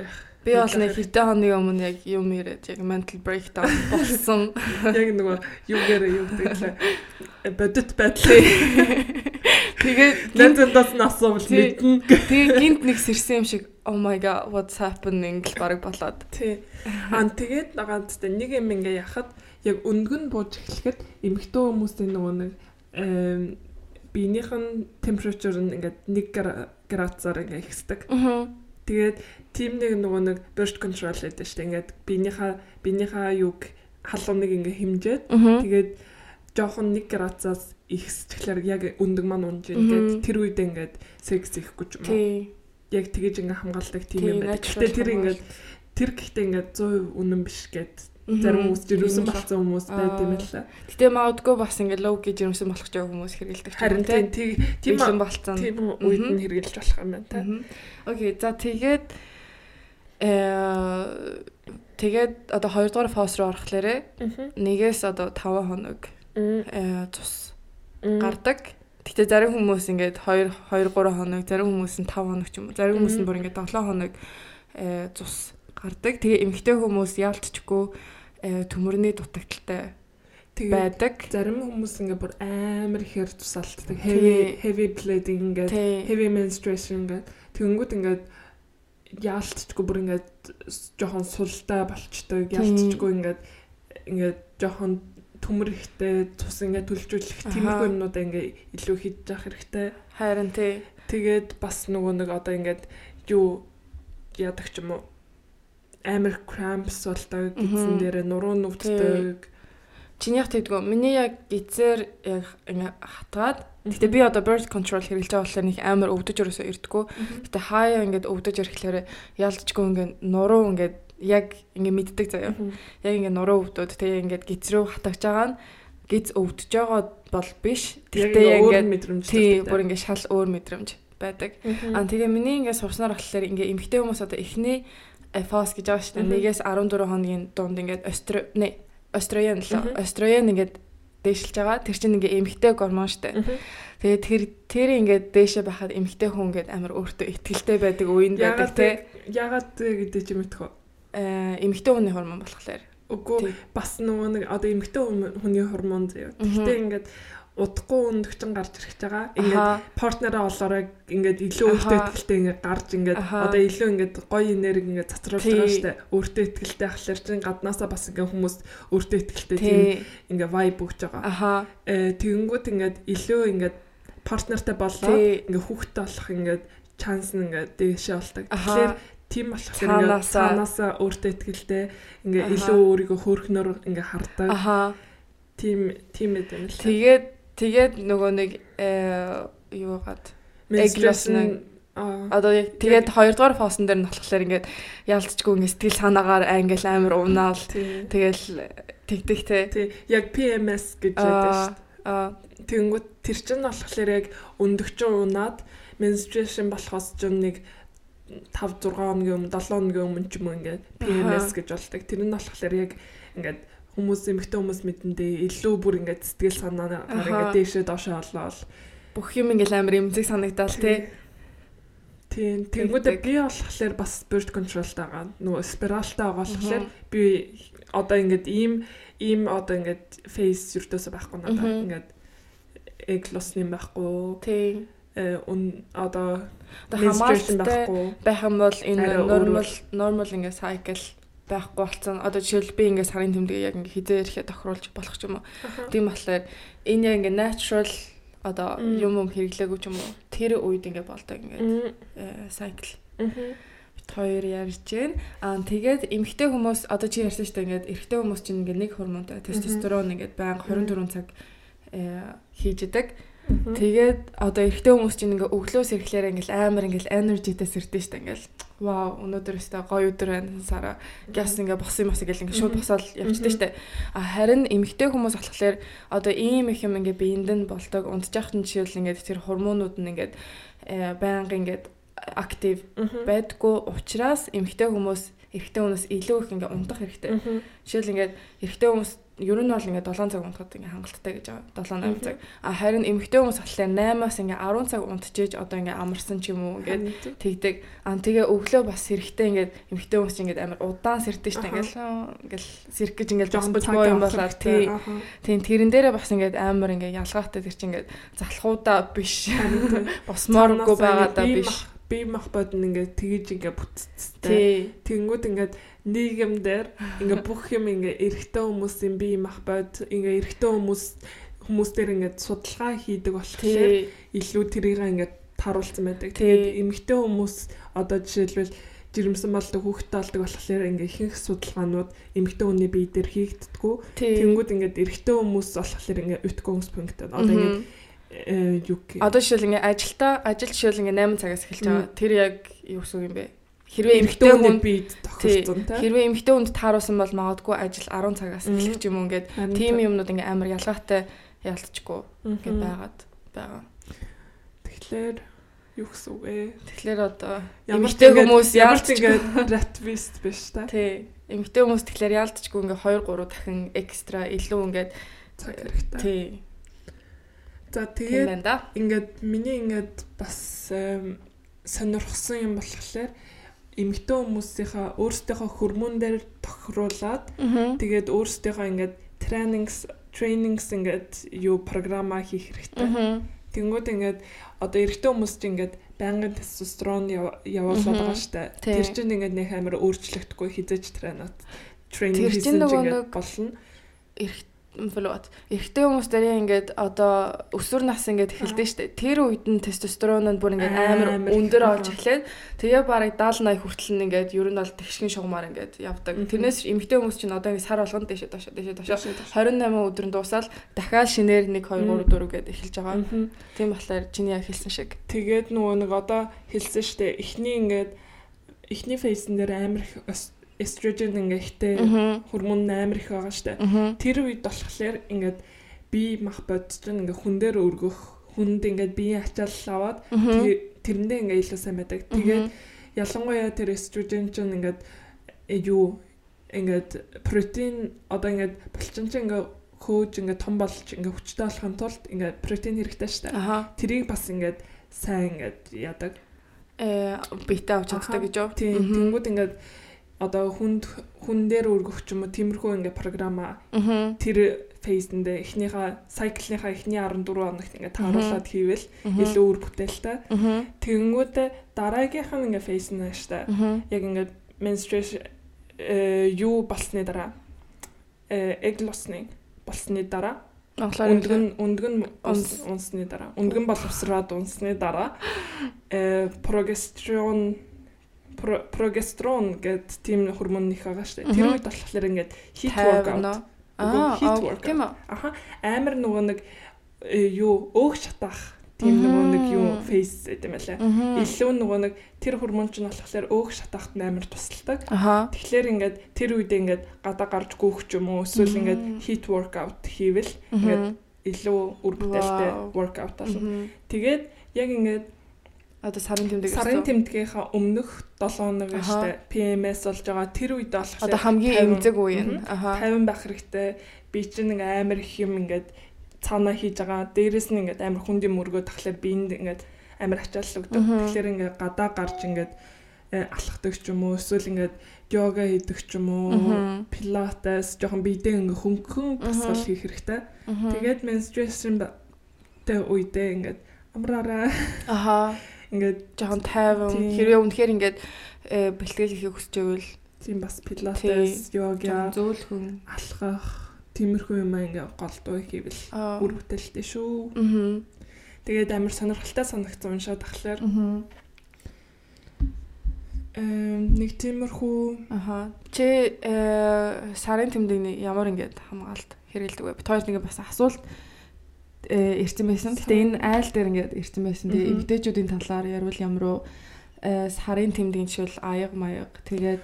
Speaker 2: Би бол нэг хэдэн хоногийн өмнө яг юм ирээд яг mental breakdown болсон.
Speaker 1: яг нөгөө юугаар юу гэдэг лээ бодит байдлаа
Speaker 2: Тэгээд
Speaker 1: лэнзэндээс нь асуувал
Speaker 2: Тий.
Speaker 1: мэднэ
Speaker 2: тэгээд гинт нэг сэрсэн юм шиг oh my god what's happening гэл баг болоод.
Speaker 1: тий ан тэгээд ганцтай нэг юм ингээ яхад яг өндгөн бууж эхлэхэд эмэгтэй хүмүүсийн нөгөө нэг биенийх нь температур нь ингээд 1 гра- градусаар ингээ ихсдэг
Speaker 2: Аха.
Speaker 1: Тэгээд тийм нэг нөгөө нэг burst control гэдэг шүү дээ ингээд биенийхээ биенийхээ юг халууныг ингээ хэмжээд. Тэгээд жоохон 1 градусаас ихсчихлээр яг өндөг маань унж ингээд тэр үед ингээд секс ихгүй ч юм уу. Яг тэгэж ингээ хамгаалдаг тийм
Speaker 2: Тий,
Speaker 1: юм байна. Гэхдээ тэр ингээд тэр гэхдээ ингээд 100% үнэн биш гэд. Зарим хүмүүс жирэмсэн болсон хүмүүс
Speaker 2: Аа.
Speaker 1: байд юм байна.
Speaker 2: Гэтэ магадгүй бас ингээд low гэж жирэмсэн болох ч хүмүүс хэрэгэлдэг.
Speaker 1: Харин
Speaker 2: тий.
Speaker 1: тийм тий- тийм
Speaker 2: болцсон.
Speaker 1: тийм үед нь хэрэгжилж болох юм байна та.
Speaker 2: Окей, за тэгээд э тэгээд одоо 2 дугаар фаз руу орохлоорэ нэгээс одоо 5 хоног э цус гардаг. Гэтэ зарим хүмүүс ингээд 2 2 3 хоног, зарим хүмүүс нь 5 хоног ч юм уу. Зарим хүмүүс нь бүр ингээд 7 хоног э цус гардаг. Тэгээ эмэгтэй хүмүүс яалтчгүй төмөрний дутагдaltaй байдаг.
Speaker 1: зарим хүмүүс ингээ бүр амар ихээр тусаалтдаг.
Speaker 2: Тий.
Speaker 1: Heavy heavy bleeding ингээд
Speaker 2: Тий.
Speaker 1: heavy menstruation ингээд тэгэнгүүт ингээд яалтчгүй бүр ингээд жоохон султай
Speaker 2: Тийм.
Speaker 1: яалтчгүй ингээд ингээд жоохон төмөр ихтэй цус ингээд төлжүүлэх тиймэрхүү юмнуудаа ингээд илүү хийж явах хэрэгтэй.
Speaker 2: Харин тий.
Speaker 1: Тэгээд бас нөгөө нэг одоо ингээд юу яадаг ч юм уу амар cramps болдог гэсэн дээрээ нуруу нүвддэг.
Speaker 2: Чинийх тэгдгөө. Миний яг гизээр яг ингээ хатгаад Гэтэ би одоо birth control хэрэглэж байгаа болохоор нэг амар өвдөж өрөөсөө ирдгүү. Гэтэ хаяа ингээд өвдөж ирэхлээр ялцчгүй ингээд нуруу ингээд яг ингээд мэддэг заяа. Яг ингээд нуруу өвдөд тэгээ ингээд гиз рүү хатагж байгаа нь гиз өвдөж байгаа бол биш.
Speaker 1: Яг
Speaker 2: яг
Speaker 1: өөр
Speaker 2: ингээд
Speaker 1: мэдрэмж
Speaker 2: тий бүр ингээд шал өөр мэдрэмж байдаг. Аа тэгээ миний ингээд сурснаар болохоор ингээд эмэгтэй хүмүүс одоо эхний фаз гэж байгаа шүү дээ. Нэгээс 14 хоногийн дунд ингээд остро не остроген л
Speaker 1: Мгм.
Speaker 2: остроген ингээд дээшилж байгаа. Тэр чинь ингээ эмэгтэй гормон штэ. Тэгээд тэр тэр ингээд дээшээ байхад эмэгтэй хүн ингээд амар өөртөө ихтгэлтэй байдаг үеийн байдаг те.
Speaker 1: ягаад гэдэг чи мэдэх үү?
Speaker 2: Э эмэгтэй хүний гормон болохоор.
Speaker 1: Үгүй бас нөгөө нэг одоо эмэгтэй хүн- хүний гормон заяа. Гэхдээ ингээд удахгүй өндөгчн гарч ирэх байгаа. Ингээд партнераа олоорой ингээд илүү өөртөө ихтэй ингээд гарч ингээд одоо илүү ингээд гоё энерги ингээд цацруулж байгаа штэ. Өөртөө ихтэй ахлаар чин гаднаасаа бас ингээд хүмүүс өөртөө ихтэй тийм
Speaker 2: Тий.
Speaker 1: ингээд vibe өгч байгаа. Э тэгэнгүүт ингээд илүү ингээд партнертай болоод
Speaker 2: Тий.
Speaker 1: ингээд хүүхдтэй болох ингээд чанс нь ингээд дээшээ болдог. Тэгэхээр тийм болох
Speaker 2: Цаанаасаа.
Speaker 1: цаанаасаа өөртөө ихтэй ингээд илүү өөрийгөө хөөрхнөр ингээд хардаг.
Speaker 2: Аха.
Speaker 1: Тийм тийм байт юм л.
Speaker 2: Тэгээд тэгээд нөгөө нэг э юугаад
Speaker 1: Menstruation аа
Speaker 2: одоо яг тэгээд хоёрдугаар фаасан дээр нь болохоор ингээд ялцчгүй ингээд сэтгэл санаагаар англи амар унаал. Тэгэл тэгдэг те.
Speaker 1: Яг PMS гэж байдаг шүү дээ.
Speaker 2: Аа
Speaker 1: Тэнгүүт тэр чинь болохоор яг өндөгчөн унаад menstruation болохоос ч нэг 5 6 хоногийн өмнө 7 хоногийн өмнө ч юм уу ингээд PMS гэж болдог. Тэр нь болохоор яг ингээд хүмүүс эмэгтэй хүмүүс мэдэндээ илүү бүр ингээд сэтгэл санаа ингээд дээшээ доошоо олоод
Speaker 2: бүх юм ингээд амар эмзэг санагдал тий.
Speaker 1: Тийм. Тэнгүүдээ би болохоор бас birth control-тай байгаа. Нөгөө спиралтай байгаа болохоор би одоо ингээд ийм ийм одоо ингээд face юртөөсөө байхгүй надад ингээд egg loss юм байхгүй.
Speaker 2: Тийм.
Speaker 1: Э ун одоо
Speaker 2: хамааралтай байх юм бол энэ normal normal ингээд cycle байхгүй болсон. Одоо жишээл би ингээд сарын тэмдэгээ яг ингээд хизээ ирэхэд тохируулж болох ч юм уу. Тийм болохоор энэ яг ингээд natural одоо юм юм хэрэглээгүй ч юм уу. Тэр үед ингээд болдог ингээд cycle. Бит хоёр ярьж гээ. Аа тэгээд эмэгтэй хүмүүс одоо чи ярьсан шүү дээ ингээд эрэгтэй хүмүүс чинь ингээд нэг гормонтой тестостерон ингээд байнга 24 цаг хийж идэг. Тэгээд одоо эрэгтэй хүмүүс чинь ингээ өглөөс ирэхлээр ингээл амар ингээл энержитэй сэрдэн штэ ингээл вау өнөөдөр өстой гоё өдөр байна сараа газ ингээ босон юм ас ингээл ингээ шууд босоод явчихдээ штэ. А харин эмэгтэй хүмүүс болохоор одоо ийм их юм ингээ биеинд нь болдог унтжахт нь жишээл ингээ тэр гормонууд нь ингээ байнга ингээ актив байдгүй учраас эмэгтэй хүмүүс эрэгтэй хүмүүс илүү их ингээ унтах хэрэгтэй. Жишээл ингээ эрэгтэй хүмүүс ер нь бол ингээд 7 цаг унтахад ингээд хангалттай гэж байгаа 7 8 цаг. А харин эмэгтэй хүмүүс болохоор 8-аас ингээд 10 цаг унтчихэж одоо ингээд амарсан ч юм уу ингээд тэгдэг. А тэгээ өглөө бас сэрэхтэй ингээд эмэгтэй хүмүүс чинь ингээд амар удаан сэрдэж штэ ингээд ингээд сэрэх гэж ингээд жогсбоо юм болоо тий. Тийм тэрэн дээрээ бас ингээд амар ингээд ялгаатай тэр чинь ингээд залхуудаа биш. Босмооргүй байгаадаа биш.
Speaker 1: Би мах бодно ингээд тэгэж ингээд бүтцтэй. Тэнгүүд ингээд нийгэмдэр ингээ бүх юм ингээ эрэгтэй хүмүүсийн бие мах бод ингээ эрэгтэй хүмүүс хүмүүс дээр ингээ судалгаа хийдэг болохоор илүү тэрийг ингээ таруулсан байдаг. Тэгээд эмэгтэй хүмүүс одоо жишээлбэл жирэмсэн болдог хүүхдтэй болдог болохоор ингээ ихэнх судалгаанууд эмэгтэй хүний бие дээр хийгддэггүй. Тэнгүүд ингээд эрэгтэй хүмүүс болохоор ингээ үтгэнгспунктэд одоо ингээ э, юу гэх.
Speaker 2: Одоо жишээл ингээ ажилдаа ажил жишээл ингээ 8 цагаас эхэлж байгаа. Тэр яг юу гэсэн юм бэ?
Speaker 1: Хэрвээ эмэгтэй хүнд бид тохирсон
Speaker 2: те. Хэрвээ эмэгтэй хүнд тааруулсан бол магадгүй ажил 10 цагаас эхлэх юм ингээд тийм юмнууд ингээ амар ялгаатай ялцчихгүй ингээд байгаад байгаа.
Speaker 1: Тэгэхээр юу гэсэн үг вэ?
Speaker 2: Тэгэхээр одоо эмэгтэй хүмүүс
Speaker 1: ямар ч ингээд ратвист биш та.
Speaker 2: Тий. Эмэгтэй хүмүүс тэгэхээр яалтчгүй ингээ 2 3 дахин экстра илүү ингээд
Speaker 1: цаг хэрэгтэй.
Speaker 2: Тий.
Speaker 1: За тэгээд ингээд миний ингээд бас сонирхсан юм болохоор эмэгтэй хүмүүсийнхаа өөрсдийнхөө хөрмөн дээр тохируулаад тэгээд өөрсдийнхөө ингээд тренингс тренингс ингээд юу програма хийх хэрэгтэй. Тэнгүүд ингээд одоо эрэгтэй хүмүүс чинь ингээд байнгын тестостерон явуулаад байгаа штэ. Тэр чинь ингээд нэг амар өөрчлөгдөхгүй хизэж тренат тренинг хийсэн чинь ингээд болно.
Speaker 2: Эрэгтэй фоллоуд. Эрэгтэй хүмүүс дээр ингээд одоо өсвөр нас ингээд эхэлдэж штэ. Тэр үед нь тестостерон нь бүр ингээд амар өндөр олж эхлээд тэгээ бараг 70 80 хүртэл нь ингээд ер нь бол тэгшгэн шугамаар ингээд явдаг. Тэрнээс эмэгтэй хүмүүс чинь одоо ингээд сар болгоно дэшээ дошоо дэшээ дошоо 28 өдрөнд дуусаад дахиад шинээр 1 2 3 4 гээд эхэлж байгаа. Тийм болохоор чиний яг хэлсэн шиг.
Speaker 1: Тэгээд нөгөө нэг одоо хэлсэн штэ. Эхний ингээд эхний фейсэн дээр амар их эстроген ингээ ихтэй гормон амар их байгаа штэ. Тэр үед болохоор ингээд би мах бодож ингээ хүн дээр өргөх хүнд ингээд биеийн ачаал аваад тэрэндээ ингээ илүү сайн байдаг. Тэгээд ялангуяа тэр эстроген чинь ингээд э, юу ингээд протеин одоо ингээд булчин чинь ингээ хөөж ингээ том болж ингээ хүчтэй болохын тулд ингээ протеин хэрэгтэй шүү дээ. Тэрийг бас ингээд сайн ингээд яадаг.
Speaker 2: Э бета авч чаддаг гэж юу?
Speaker 1: Тийм. Тэнгүүд ингээд одоо хүнд хүн дээр өргөх ч юм уу тиймэрхүү ингээ програма тэр фейсэндээ эхнийхээ сайклынхаа эхний 14 хоногт ингээ тааруулаад хийвэл илүү үр бүтээлтэй. Тэгэнгүүт дараагийнх нь ингээ фейс нь штэ. Яг ингээ menstruation э юу болсны дараа э egg loss-ны болсны дараа өндгөн өндгөн унсны дараа. Өндгөн боловсроод унсны дараа э прогестерон прогестерон гэдэг тийм гормон их байгаа шүү дээ. Тэр үед болохоор ингээд heat workout. Аа, heat workout. Аха, амар нөгөө нэг э, юу өөх шатах тийм нөгөө нэг юу фейс гэдэг юм байлаа. Илүү нөгөө нэг тэр хормон ч нь болохоор өөх шатахт амар тусалдаг. Тэгэхээр ингээд тэр үед ингээд гадаа гарч гүөх ч юм уу эсвэл ингээд heat workout хийвэл ингээд илүү үр бүтээлтэй workout болно. Тэгээд яг ингээд
Speaker 2: Одоо сарын тэмдэг
Speaker 1: Сарын тэмдгийнхаа өмнөх 7 хоног штэ PMS болж байгаа. Тэр үед болохоор
Speaker 2: Одоо хамгийн
Speaker 1: 50
Speaker 2: эмзэг үе нь. Аха.
Speaker 1: 50 байх хэрэгтэй. Би чинь нэг амар их юм ингээд цаанаа хийж байгаа. Дээрэс нь ингээд амар хүндийн мөргөө тахлаар биэнд ингээд амар ачаалал өгдөг. Тэгэхээр ингээд гадаа гарч ингээд э, алхахдаг ч юм уу эсвэл ингээд йога хийдэг ч юм уу пилатес жоохон биедээ ингээ хөнгөн
Speaker 2: Мгм.
Speaker 1: хийх хэрэгтэй. Тэгээд menstruation тэ үедээ ингээд амраараа
Speaker 2: Аха.
Speaker 1: Ингээд
Speaker 2: Жохон тайван. Хэрвээ үнэхээр ингээд э, бэлтгэл хийхийг хүсэж байвал
Speaker 1: тийм бас пилатес, йога,
Speaker 2: зөөлхөн.
Speaker 1: алхах тиймэрхүү юм ингээ голдуу хийвэл
Speaker 2: Аа.
Speaker 1: үр бүтээлтэй шүү.
Speaker 2: Мгм.
Speaker 1: Тэгээд амар сонирхолтой санагдсан уншаад тахлаар эм, нэг тиймэрхүү
Speaker 2: Аха. Чи э сарын тэмдэгний ямар ингээд хамгаалт хэрэгэлдэг вэ? Бид хоёр нэг бас асуулт ирсэн байсан. Гэтэ энэ айл дээр ингээд ирсэн байсан. Тэгээ эмгтээчүүдийн талаар ярил ямар уу э сарын тэмдгийн жишээл аяг маяг тэгээд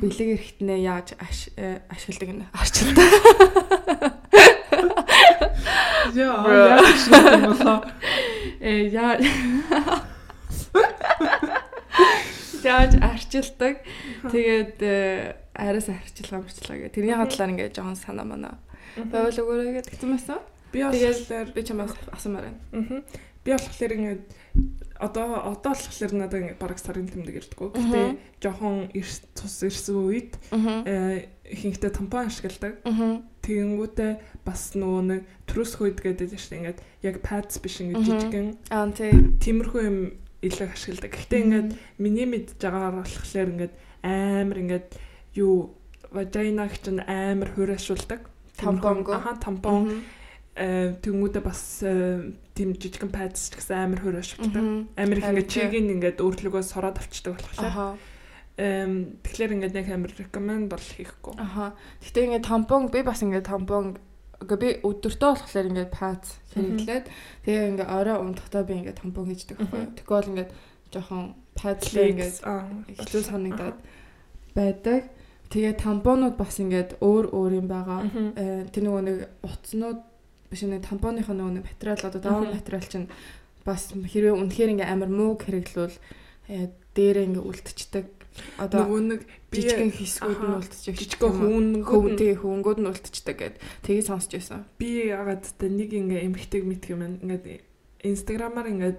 Speaker 2: бэлэг эрэхтнээ яаж аш- э, ашигладаг нь арчилдаг.
Speaker 1: яа
Speaker 2: Bruh.
Speaker 1: яа шиг болоо.
Speaker 2: Э яа Яаж арчилдаг. Тэгээд э, араас арчилгаа мөрчлээ гэх. Тэрний хадлаар ингээд жоохон санаа манаа байвал өгөөрэй гэдэг юм байсан.
Speaker 1: Би болохоор
Speaker 2: би чамаас асуумаар байна.
Speaker 1: Мгм. Би болохоор ингээд одоо одоо болохоор надад ингээд бараг сарын тэмдэг ирдэггүй. Гэтэ жоохон цус ирсэн үед
Speaker 2: Аа.
Speaker 1: э ихэнхдээ тампон ашигладаг.
Speaker 2: Аа.
Speaker 1: Тэгэнгүүтээ бас нөгөө нэг трус хүйд гэдэг чинь ингээд яг pads биш ингээд жижигэн
Speaker 2: Аа тий.
Speaker 1: тиймэрхүү юм илүү ашигладаг. Гэтэ ингээд миний мэдж байгаагаар болохоор ингээд амар ингээд юу вагинаг чинь амар хуурайшуулдаг.
Speaker 2: Тампонг уу?
Speaker 1: Аха тампон
Speaker 2: Мгм.
Speaker 1: тэнгүүдээ бас тийм жижигэн pads ч гэсэн амар хуурайшуулдаг.
Speaker 2: Мгм.
Speaker 1: Амар их ингээд чигийг ингээд өөрлөгөө сороод авчдаг болохоор. Эм тэгэхээр ингээд яг амар recommend бол хийхгүй.
Speaker 2: Аха. Гэтэ ингээд тампон би бас ингээд тампон би өдөртөө болохоор ингээд пац хэрэглээд тэгээ ингээд орой унтахдаа би ингээд тампон хийждэг байхгүй. Тэгвэл ингээд жоохон пацлээ ингээд хэцүү санагдаад байдаг. Тэгээ тампонууд бас ингээд өөр өөр юм байгаа. Тэр нөгөө нэг утаснууд биш нэг тампоныхоо нөгөө материал одоо
Speaker 1: Мгм.
Speaker 2: материал чинь бас хэрвээ үнэхээр ингээ амар мууг хэрэглүүл э, дээрээ ингээ үлдчихдэг. Одоо
Speaker 1: нөгөө нэг
Speaker 2: жижигэн хэсгүүд нь
Speaker 1: аха,
Speaker 2: үлдчих.
Speaker 1: жижигхэн хүүнгүүд
Speaker 2: хөвөн
Speaker 1: нь
Speaker 2: тий хөвөнгүүд нь үлдчихдэг гэд тэгээ сонсч байсан.
Speaker 1: би ягаад та нэг ингээ эмхтэйг мэдх юм ингээд инстаграмаар ингээд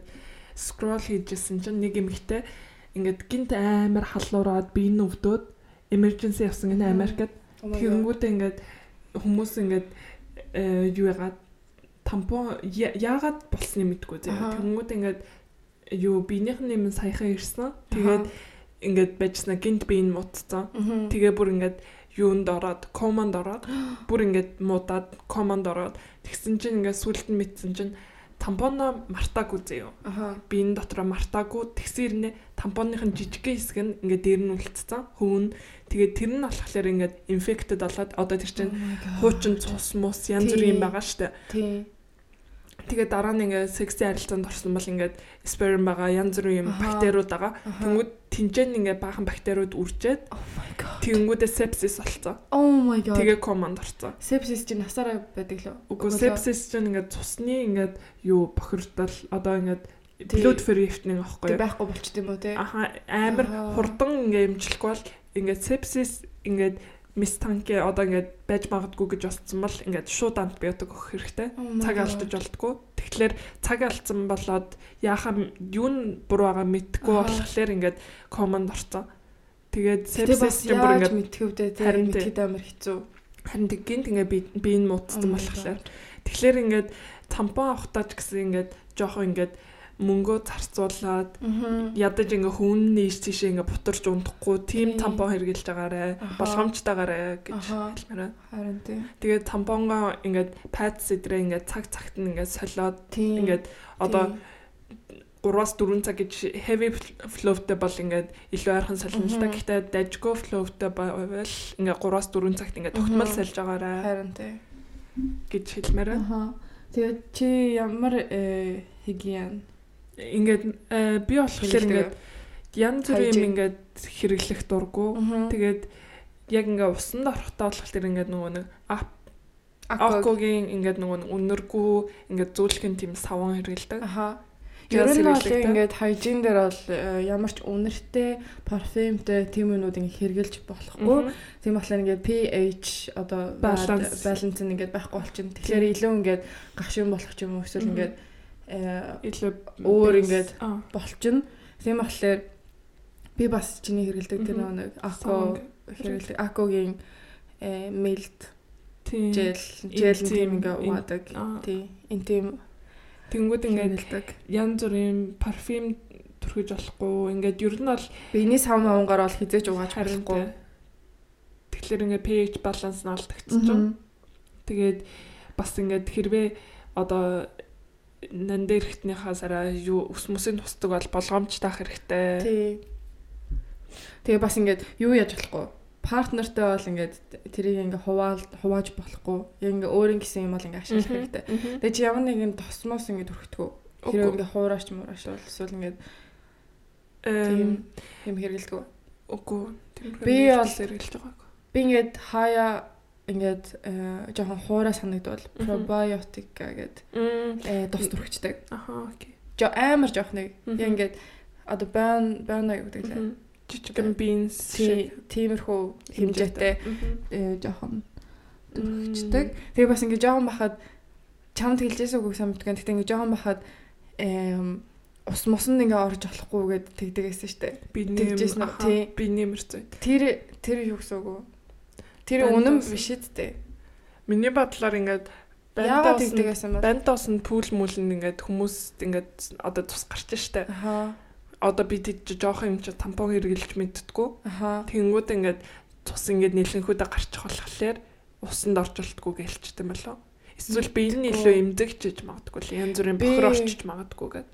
Speaker 1: скрол хийжсэн чинь нэг эмхтэй ингээд гинт амар халуураад би нь өвдөөд emergency явсан гэнэ. Америкт тэгэнгүүтээ ингээд хүмүүс ингээд юу ягаад тампон яагаад болсныг мэдгүй зэ
Speaker 2: Аха.
Speaker 1: тэгэнгүүтээ ингээд юу биенийх нь юм саяхан ирсэн. Тэгээд ингээд байжснаа гинт би нь мутцсан
Speaker 2: тэгээ
Speaker 1: бүр ингээд юунд ороод команд ороод бүр ингээд муудаад команд ороод. Тэгсэн чинь ингээд сүлд нь мэдсэн чинь тампоно мартаагүй
Speaker 2: аха.
Speaker 1: Би энэ дотроо мартаагүй тэгсэн ирнэ тампоныхын жижигхэн хэсэг нь ингээд дээр нь үлдсэн. Хөвн тэгээд тэр нь болохоор ингээд инфектэд болоод одоо тэр чинь хуучин цус мус янз бүрийн байгаа штэ.
Speaker 2: тий
Speaker 1: Тэгээд дараа нь ингээд секси харилцаанд орсон бол ингээд сперм байгаа янз бүрийн юм бактериуд байгаа. Тэнгүүд тэнцэн ингээд баахан бактериуд үржээд
Speaker 2: oh
Speaker 1: тэнгүүдээ сепсис болцсон.
Speaker 2: oh my god.
Speaker 1: Тэгээ команд орцсон.
Speaker 2: сепсис чинь насаараа байдаг лөө.
Speaker 1: Үгүй сепсис чинь ингээд цусны ингээд юу бохирдол одоо ингээд blood verifting аахгүй
Speaker 2: тэг байхгүй болчт юм уу те
Speaker 1: Аха амар хурдан ингээд имжлэхгүй бол ингээд сепсис ингээд мистанке одоо ингээд байж магадгүй гэж бодсон бол ингээд шууд антибиотик өгөх хэрэгтэй. Цаг алдаж болтгоо. Тэгэхээр цаг алдсан болоод яахаа юу нь буруу байгаа мэдхгүй
Speaker 2: Аха.
Speaker 1: болохоор ингээд команд орцсон. Тэгээд сепсис чинь бүр ингээд
Speaker 2: мэдэх вэ те
Speaker 1: Харин тий.
Speaker 2: мэдхэд амар хэцүү
Speaker 1: харин тэг гинт ингээд би би нь муудсан
Speaker 2: Oh
Speaker 1: болохоор. Тэгэхээр ингээд тампон авахтаа ч гэсэн ингээд жоохон ингээд мөнгөө зарцуулаад ядаж ингээ хүн нийс тийшээ ингээ бутарч унтахгүй тийм
Speaker 2: Тий.
Speaker 1: тампон хэрглэж байгаарэ болгоомжтойгаарэ гэж хэлмээр байна.
Speaker 2: харин тий.
Speaker 1: Тэгээд тампонгоо ингээд пад сэдрээ ингээ цаг цагт нь ингээ солиод
Speaker 2: тий.
Speaker 1: ингээд одоо 3-аас 4 цаг гэж heavy flowтэй бол ингээд илүү ойрхон солино л да. Гэхдээ dajgo flowтэй байвал ингээ 3-аас 4 цагт ингээ тогтмол сольж байгаарэ
Speaker 2: харин тий.
Speaker 1: гэж хэлмээр байна.
Speaker 2: тэгээд чи ямар э, хигиен
Speaker 1: Ингээд э, би болохоор ингээд янз бүрийн юм ингээд хэрэглэх дурггүй.
Speaker 2: тэгээд
Speaker 1: яг ингээ усанд орохтой болох тэр ингээд нөгөө нэг ап
Speaker 2: аког
Speaker 1: акогийн ингээд нөгөө үнэргүй ингээд зөөлхөн тийм саван хэргэлдэг.
Speaker 2: аха. Ер нь бол ингээд хайжин дээр бол э, ямар ч үнэртэй, парфюмтэй тийм юмнууд ингээд хэрглэж болохгүй. Тийм болохоор ингээд pH одоо баланс нь ингээд байхгүй болчихно. Тэгэхээр илүү ингээд гашуун болох ч юм уу эсвэл ингээд
Speaker 1: илүү
Speaker 2: Өөр ингээд болчихно. Тийм болохоор би бас чиний хэргэлдэг тэр нэг ако хэргэлдэг акогийн э жел жел нь тийм ингээ
Speaker 1: ин-
Speaker 2: угаадаг.
Speaker 1: аа.
Speaker 2: Тий. Интим
Speaker 1: ингээд
Speaker 2: хэргэлдэг.
Speaker 1: янз бүрийн парфюм түрхэж болохгүй. Ингээд ер нь бол
Speaker 2: Биений сав мавнгаар бол хизээч угааж болохгүй.
Speaker 1: тэгэхээр ингээд pH баланс нь алдагдчихж
Speaker 2: Мгм.
Speaker 1: Тэгээд бас ингээд хэрвээ одоо нан дээрхтнийхаа сараа юу ус мөсийн тусдаг бол болгоомж таах хэрэгтэй.
Speaker 2: Тий. Тэгээ бас ингээд юу яаж болохгүй. Партнертай бол ингээд тэрийг ингээ хуваал хувааж болохгүй. Яг ингээ өөрийн гэсэн юм бол ингээ ашиглах хэрэгтэй. Тэгээ чи ямар нэгэн тосмос ингээ төрөхдгөө. Тэр ингээ хуураач муураач бол эсвэл ингээ
Speaker 1: Эм,
Speaker 2: юм хэргэлдэг.
Speaker 1: Үгүй.
Speaker 2: Би бол-
Speaker 1: сэргэлж байгаагүй.
Speaker 2: Би ингээд хаяа ингээд э, жоохон хуурай санагдвал пробиотика гэдэг э, тус төрөгчдөг.
Speaker 1: Аха, окей.
Speaker 2: Жо амар жоох нэг. Яг ингээд одоо байн байна гэдэг лээ.
Speaker 1: Жижигэн
Speaker 2: Тий, тиймэрхүү хэмжээтэй э, жоохон төрөгчдөг. Тэгээ бас ингээд жоохон бахад чамд хэлжээс үгүй самтган. Тэгтээ ингээд жоохон бахад эм ус мус нь ингээ орж болохгүй гэд тэгдэгсэн штэ.
Speaker 1: Би
Speaker 2: тэгжсэн
Speaker 1: нэм
Speaker 2: үү? Тий.
Speaker 1: би нэмэрцээ.
Speaker 2: Тэр тэр юу гэсэн үг вэ? Тэр үнэн биш үсттэй.
Speaker 1: Миний бодлоор ингээд
Speaker 2: Яагаад
Speaker 1: нь
Speaker 2: тэгдэгсэн бэ?
Speaker 1: бандаас нь пүүл мүлэн ингээд хүмүүс ингээд одоо тус гарч штэ.
Speaker 2: Аха.
Speaker 1: Одоо би тийч жоох юм чи тампон хэрглэж мэдтгүү.
Speaker 2: Аха.
Speaker 1: Тэнгүүд ингээд цус ингээд нэлэнхүүдэ гарчих болохоор усанд орж болтгүй гэлчтэй юм болоо. Эсвэл би энэ илүү эмзэгч гэж магадгүй л янз бүрийн бохор орчиж магадгүй гэд.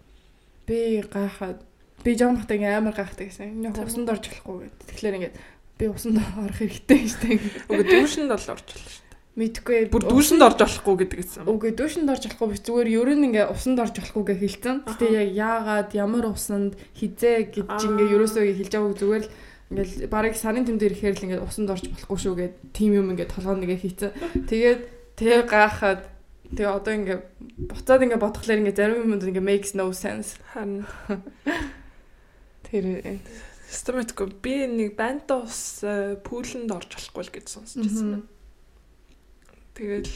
Speaker 2: Би гайхаад би жоон ингээ амар гайхдаг гэсэн.
Speaker 1: Тийм.
Speaker 2: усанд орж болохгүй гэд. Тэгэхээр ингээ би усанд орох хэрэгтэй штэ.
Speaker 1: Үгүй дүүшинд бол орж болно шүү дээ.
Speaker 2: Мэдгүй.
Speaker 1: Бүр дүүшинд орж болохгүй гэдэг гэсэн.
Speaker 2: Үгүй дүүшинд орж болохгүй биш зүгээр ер нь ингээ усанд орж болохгүй гэж хэлсэн. Гэтэ яг яагаад ямар усанд хизээ гэж ингээ ерөөсөө хэлж байгааг зүгээр л ингээл барыг сарын тэм дээр ихээр л ингээ усанд орж болохгүй шүү гэд тим юм ингээ толгойн нэгэ хийцэн. Тэгээд тэгээ гайхаад тэгээ одоо ингээ буцаад ингээ бодглохлоор ингээ зарим юмуд ингээ makes no sense.
Speaker 1: Харин
Speaker 2: Тэр
Speaker 1: систематикгүй би нэг бандаа ус э, пүүлэнд орж болохгүй л гэж сонсч байсан.
Speaker 2: Мгм.
Speaker 1: Тэгэл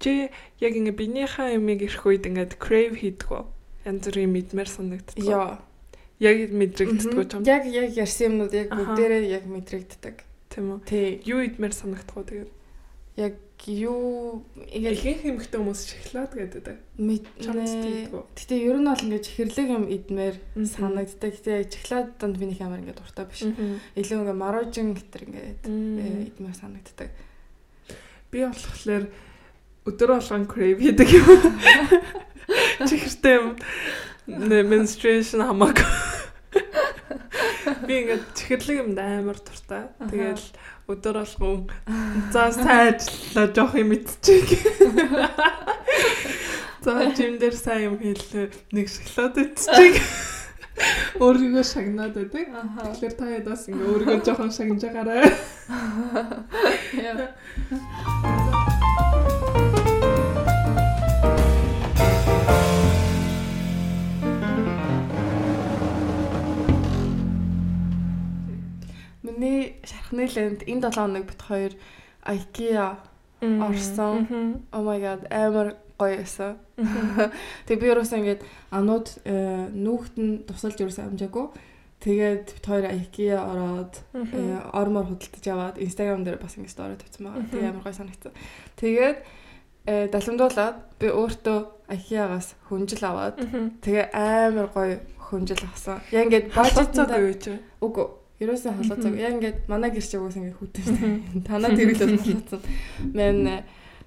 Speaker 1: чи яг ингээ бинийхээ юмыг ирэх үед ингээд crave хийдэг үү? Янз бүрийн мэдмээр санагддаг.
Speaker 2: Яа.
Speaker 1: Яг мэдрэгддэг юм.
Speaker 2: Яг яг ярьсан юмнууд яг бүгдээрээ яг мэдрэгддэг.
Speaker 1: Тийм үү? Юу идмээр санагдах уу тэгээд?
Speaker 2: Яг юу яг
Speaker 1: Ихэнх эмхтэй хүмүүс шоколад гэдэг.
Speaker 2: Гэтэ ер нь бол ингээд чихэрлэг юм идмээр санагддаг. Гэтэ чихлаад донд би нэг амар ингээд дуртай биш. Илүү ингээд марожин гэтэр ингээд э, идмээр санагддаг.
Speaker 1: Би болохоор өдөр болгон crave хийдэг юм. Чихэртэй юм. Menstruation хамаагүй. Би ингээд чихэрлэг юм амар дуртай. Тэгэл өдөр болгон за сайн ажиллаа жоох юм идчихье. За жим дээр сайн юм хийлээ. Нэг шоколад идчихье. Өөрийгөө шагнаад байдаг. Тэгэхээр та ядаас ингээ өөрийгөө жоохон шагнаж байгаарай.
Speaker 2: Яа. Лэнд энэ 7 хоног бит хоёр IKEA Орсон. Oh my god амар гоё байсан. Тэг би ерөөсөө ингээд анууд э, núхт нь тусалж ерөөсөө амжаагүй. Тэгээд бит хоёр IKEA ороод э, ормор худалдаж аваад Instagram дээр бас ингэ стори тавьсан байгаа. Тэгээ амар гоё санагдсан. Тэгээд э, даламдуулаад би өөртөө IKEA-гаас хүнжил аваад тэгээ амар гоё хүнжил авсан. Яг ингээд
Speaker 1: юу ч.
Speaker 2: үгүй ерөөсөө халууцаг.
Speaker 1: Мгм.
Speaker 2: Яг ингээд манай гэр шиг уус ингээд дээ. Танаа тэрэлээс халууцсан. Мен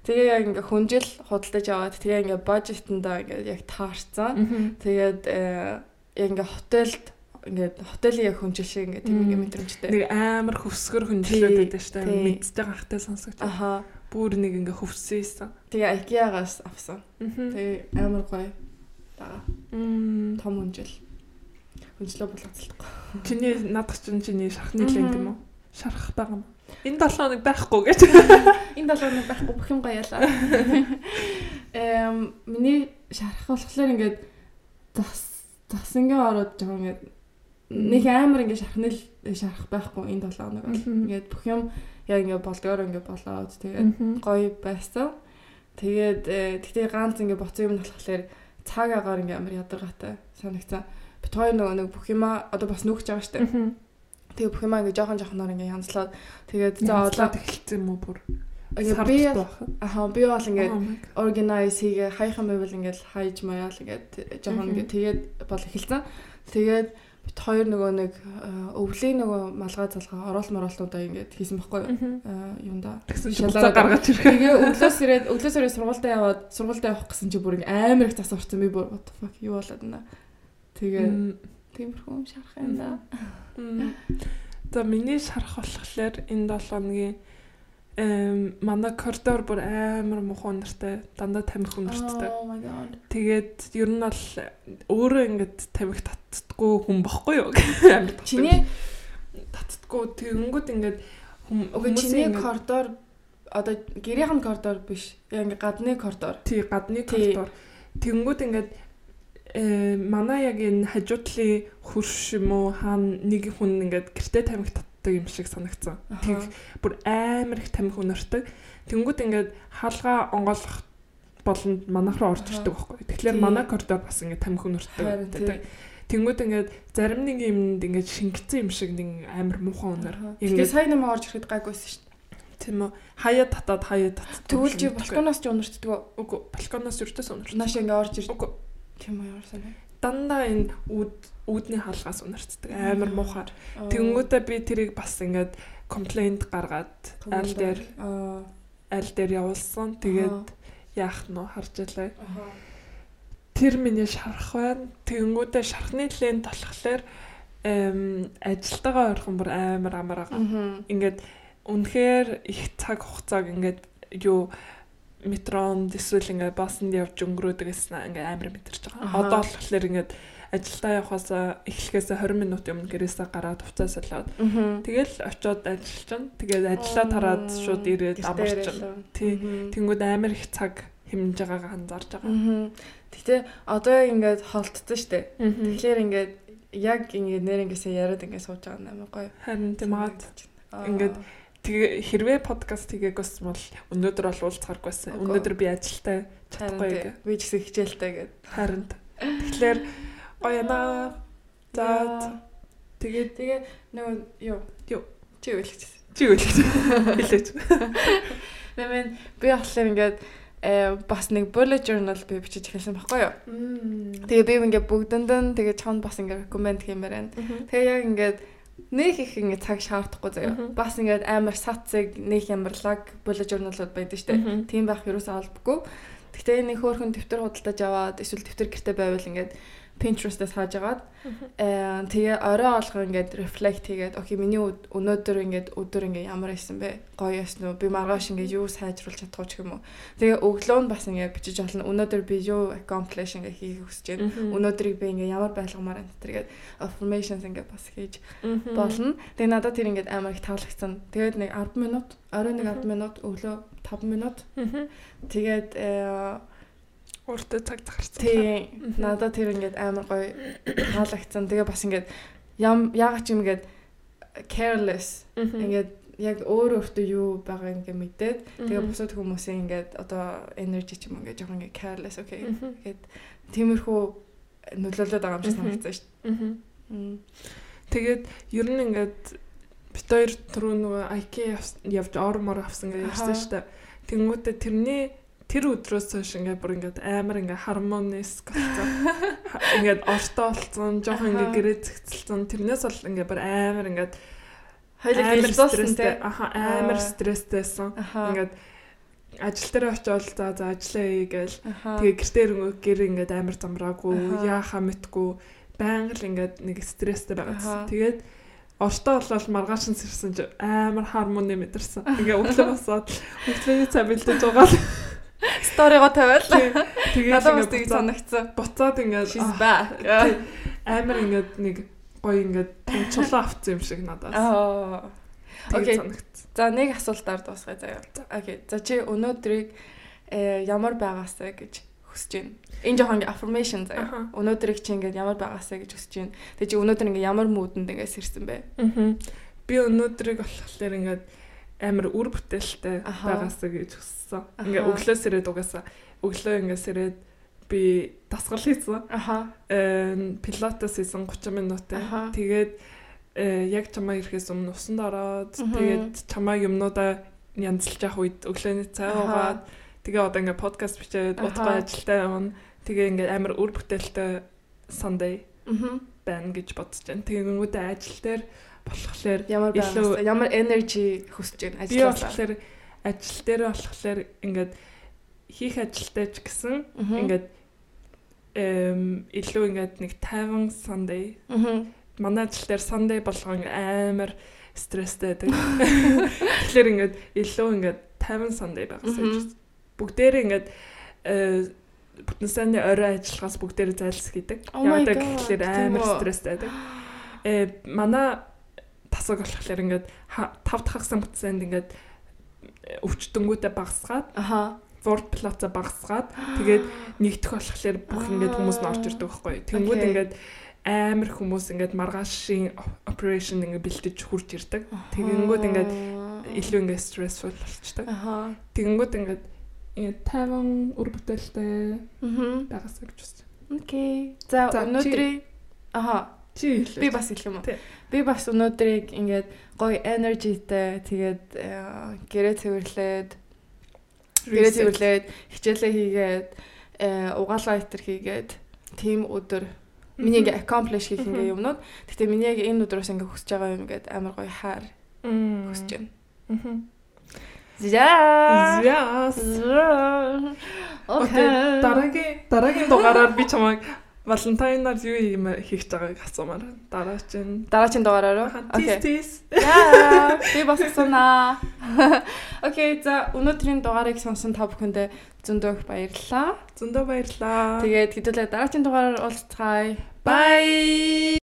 Speaker 2: тэгээ яг ингээд хүнжил худалдаж аваад тэгээ ингээд бажетандаа ингээд яг таарцсан. Тэгээд э, яг ингээ хотелд ингээд хотелийн яг хүнжил шиг ингээ тийм ингээ
Speaker 1: Мм.
Speaker 2: мэдрэмжтэй.
Speaker 1: Нэг амар хөвсгөр
Speaker 2: Тий,
Speaker 1: байдаг шүү дээ. Мэдтэй гахтай сонсогч.
Speaker 2: Аха.
Speaker 1: Бүр нэг ингээ хөвсөөйсэн.
Speaker 2: Тэгээ IKEA-гаас авсан. Тэгээ амар гоё. Дага.
Speaker 1: Мм.
Speaker 2: Том хүнжил. Хүнжлөө болгоцолдохгүй.
Speaker 1: Чиний надах чинь чиний шархны
Speaker 2: Мгм.
Speaker 1: лэнд юм уу? Шарах байгаа юм. Энэ 7 хоног байхгүй гэж.
Speaker 2: Энэ 7 хоног байхгүй бүх юм гоёлаа. Эм миний шарах болохоор ингээд зас засангийн ороод жоо ингээд нэг амар ингээд шархны шарах байхгүй энэ 7 хоног бол ингээд бүх юм яг ингээд болдгоор ингээд болоод тэгээд гоё байсан. Тэгээд тэгтээ ганц ингээд боцсон юм болохоор цаг агаар ингээд амар ядаргаатай санагцсан. Бит хоёр нөгөө нэг бүх юма одоо бас нүгч байгаа штэ. Тэгээ бүх юмаа ингээ жоохон жоохноор ингээ янзлаад тэгээд
Speaker 1: за одоо эхэлсэн юм уу бүр.
Speaker 2: Ингээ би аа би бол ингээ organize хийгээ хаяхан байвал ингээ хайж маяал ингээ жоохон ингээ тэгээд бол эхэлсэн. Тэгээд бит хоёр нөгөө нэг өвлийн нөгөө малгай залгаа орол моролтуудаа ингээд хийсэн байхгүй юунда
Speaker 1: шалаа гаргаж ирэх.
Speaker 2: Тэгээ өглөөс ирээд өглөөс ирээд сургуультай яваад сургуультай явах гэсэн чи бүр амар их зас орсон би бүр what the fuck юу болоод байна. Тэгээ тиймэрхүү юм шарах юм да.
Speaker 1: За миний шарах болохоор энэ 7 хоногийн эм манай коридор бүр амар муухай нартай дандаа тамхи унарчдаг. Тэгээд ер нь бол өөрөө ингээд тамхи татдаггүй хүн бохгүй юу? Амар
Speaker 2: чиний
Speaker 1: татдаггүй тэгэнгүүт ингээд
Speaker 2: хүмүүс чиний коридор одоо гэрийнх нь коридор биш. Яг ингээд гадны коридор.
Speaker 1: Тий, гадны коридор. Тэгэнгүүт ингээд э манай яг энэ хажуудлын хөрш юм уу хаана нэг хүн ингээд гэрте тамхи татдаг юм шиг санагдсан. Тэг бүр амар их тамхи өнөртөг. Тэнгүүд ингээд хаалгаа онгойлгох болонд манайх руу орж ирдэг байхгүй. Тэгэхээр манай коридор бас ингээд тамхи өнөртөг. Тэнгүүд ингээд зарим нэг юмд ингээд шингэсэн юм шиг нэг амар муухай өнөр.
Speaker 2: Ингээд сайн юм орж ирэхэд гайгүйсэн шүү дээ.
Speaker 1: Тийм үү. Хаяа татаад хаяа татдаг.
Speaker 2: Тэгвэл чи балконоос ч унартдаг уу?
Speaker 1: Үгүй. Балконоос өртөөс унартдаг.
Speaker 2: Нааш ингээд орж ирдэг. Үгүй Тийм үү ямар сайн.
Speaker 1: Дандаа энэ үүд үүдний хаалгаас унарцдаг амар муухай. Тэнгүүдээ би тэрийг бас ингээд комплейнт гаргаад аль дээр аль дээр явуулсан. Тэгээд яах нь харж ялаа. Тэр миний шарах байна. Тэнгүүдээ шархны лент болохоор эм ажилтайгаа ойрхон бүр амар амар байгаа. Ингээд үнэхээр их цаг хугацааг ингээд юу метронд эсвэл ингээд басанд явж өнгөрөөдөг гэсэн ингээд амар мэдэрч байгаа. Одоо болохоор ингээд ажилдаа явахаас эхлэхээс 20 минут өмнө гэрээсээ гараад уцаа солиод тэгэл очиод ажиллаж чинь тэгээд ажиллаа тараад шууд ирээд амарч чинь. Тий. Тэнгүүд амар их цаг хэмнэж байгаагаа анзаарж байгаа.
Speaker 2: Гэтэ одоо ингээд холтсон штэ. Тэгэхээр ингээд яг ингээд нэр ингээсээ яриад ингээд сууж байгаа юм амар гоё.
Speaker 1: Харин тийм аа. Ингээд Тэгээ хэрвээ подкаст хийгээгээс бол өнөөдөр бол уулзахааргүйсэн. Өнөөдөр би ажилтаа чадахгүй.
Speaker 2: Би ч гэсэн хичээлтэй гэд.
Speaker 1: Харин. Тэгэхээр гоё яна. За тэгээд
Speaker 2: тэгээ нөгөө юу
Speaker 1: юу
Speaker 2: чи юу хэлчихсэн.
Speaker 1: Чи юу хэлчихсэн. Хэлээч.
Speaker 2: Нэмэн би болохоор ингээд э бас нэг bullet journal би бичиж эхэлсэн байхгүй юу. Тэгээ би ингээд бүгдэнд нь тэгээ чонд бас ингээд рекоменд хиймээр байна. Тэгээ яг ингээд нэг их ингэ цаг шаардахгүй заяа. Бас ингээд амар сацыг нэг ямарлаг bullet journal-ууд байдаг дээ. Тийм байх юусаа албагүй. Гэхдээ нэг хөөрхөн дэвтэр худалдаж аваад эсвэл дэвтэр гэртээ байвал ингээд Pinterest-ээс хааж агаад э тэгээ орой олго ингээд reflect хийгээд окей миний өнөөдөр ингээд өдөр ингээд ямар байсан бэ? Гоё ясн уу? Би маргааш ингээд юу сайжруулж чадах ч юм уу. Тэгээ өглөө нь бас ингээд бичиж олно. Өнөөдөр би юу accomplish ингээд хийх хүсэж байна. Өнөөдрийг би ингээд ямар байлгамаар байна тэргээд affirmations ингээд бас хийж болно. Тэгээ надад тэр ингээд амар их таалагдсан. Тэгээд нэг 10 минут, орой нэг 10 минут, өглөө 5 минут. Тэгээд э
Speaker 1: өөртөө цаг загарсан.
Speaker 2: Тийм. Надад тэр ингээд амар гоё таалагдсан. Тэгээ бас ингээд ям яагаад ч юм ингээд careless ингээд яг өөр өөртөө юу байгаа ингээ мэдээд тэгээ бусад хүмүүсийн ингээд одоо energy ч юм ингээд жоохон ингээ careless okay гэхэд тиймэрхүү нөлөөлөд байгаа юм шиг санагдсан шүү дээ.
Speaker 1: Тэгээд ер нь ингээд бит хоёр түрүү нөгөө IK явж ормор авсан гэж ярьсан шүү дээ. Тэнгүүтээ тэрний тэр өдрөөс хойш ингээд бүр ингээд амар ингээд хармонис болсон. Ингээд ортой болсон, жоох ингээд гэрээ зэгцэлсэн. Тэрнээс бол ингээд бүр амар ингээд
Speaker 2: хоёул стресстэй.
Speaker 1: Аха амар стресстэйсэн. Ингээд ажил дээр очиод за за ажиллаа хий гээл. Тэгээ гэртээ ирэнгөө гэр ингээд амар замраагүй, яахаа мэдгүй, байнга л ингээд нэг стресстэй байгаадсан. Тэгээд Ортой болол маргааш нь сэрсэн чи амар хармони мэдэрсэн. Ингээ өглөө босоод өглөөний цай бэлдэж байгаа л
Speaker 2: Сторого тавиал. Тэгээд надад тийг санагцсан.
Speaker 1: Буцаад ингээд. Амар ингээд нэг гоё ингээд чулуу авцсан юм шиг надад.
Speaker 2: Аа. Окей. За нэг асуултаар дуусгая заяа. Окей. За чи өнөөдрийг э, ямар байгаасаа гэж хүсэж байна? Энэ жоохон affirmation заяа. Өнөөдрийг чи ингээд ямар байгаасаа гэж хүсэж байна. Тэгээ чи өнөөдөр ингээд ямар муудэнд ингээд сэрсэн бэ?
Speaker 1: Аа. Би өнөөдрийг болохоор ингээд амар үр бүтээлтэй байгаасаа гэж хүссэн. Ингээ өглөө сэрээд угаасаа өглөө ингээ сэрээд би дасгал хийсэн.
Speaker 2: Аха.
Speaker 1: Э пилатес хийсэн 30 минутын. Тэгээд э яг чамаа ирэхээс өмнө усанд ороод тэгээд чамаа юмнуудаа янзлж явах үед өглөөний цай уугаад тэгээ одоо ингээ подкаст бичээд утгаа ажилтаа явна. Тэгээ ингээ амар үр бүтээлтэй
Speaker 2: Мгм.
Speaker 1: байна гэж бодож байна. Тэгээ гингүүдээ ажил дээр болохоор
Speaker 2: Ямар
Speaker 1: Илүү-
Speaker 2: ямар energy хүсэж байна ажилласаа.
Speaker 1: болохоор ажил дээр болохоор ингээд хийх ажилтай ч гэсэн ингээд эм илүү ингээд нэг 50 Sunday
Speaker 2: Мгм.
Speaker 1: манай ажил дээр Sunday болгон амар стресстэй байдаг. Тэгэхээр ингээд илүү ингээд 50 Sunday гэж бүгдээрээ ингээд э бүтэн сарын орой ажиллагаас бүгдээрээ зайлс хийдэг.
Speaker 2: Oh
Speaker 1: гэхээр
Speaker 2: тийм
Speaker 1: амар стресстэй байдаг. Э манай тасаг болохоор ингээд 5 дахь самбцанд ингээд э, өвчтөнгүүтээ багсгаад
Speaker 2: Аха.
Speaker 1: World Plaza багсгаад тэгээд нэгдэх болохоор бүх ингээд хүмүүс нь орж ирдэг байхгүй. Тэнгүүд ингээд амар хүмүүс ингээд маргаашийн operation ингээд бэлтэж хурж ирдэг. Тэгэнгүүт ингээд илүү ингээд stressful болчдаг.
Speaker 2: Аха.
Speaker 1: Тэгэнгүүт ингээд ингээд 50 үр бүтээлтэй
Speaker 2: Мгм.
Speaker 1: байгаасаа гэж байна.
Speaker 2: Окей. За өнөөдрийг аха
Speaker 1: Чи хэлээ.
Speaker 2: би бас хэлэх юм уу? Би бас өнөөдрийг ингээд гоё energyтэй тэгээд э, гэрээ цэвэрлээд гэрээ цэвэрлээд хичээлээ хийгээд э, угаалгаа итер хийгээд team өдөр миний ингээ accomplish хийх ингээ юмнууд. Гэтэ миний яг энэ өдрөөс ингээ хүсэж байгаа юм ингээд амар гоё хаар хүсэж байна.
Speaker 1: байна.
Speaker 2: За.
Speaker 1: Яас.
Speaker 2: Окей.
Speaker 1: Дараагийн дараагийн дугаараар би чамайг Валентайнаар юу юм хийх байгааг асуумаар байна. дараа чинь
Speaker 2: Дараагийн дугаараар уу? Окей. Яа, би бас санаа. Окей, за өнөөдрийн дугаарыг сонсон та бүхэндээ зөндөө их баярлалаа.
Speaker 1: Зөндөө баярлаа.
Speaker 2: Тэгээд хэдүүлээ дараагийн дугаараар уулзцгаая.
Speaker 1: Bye.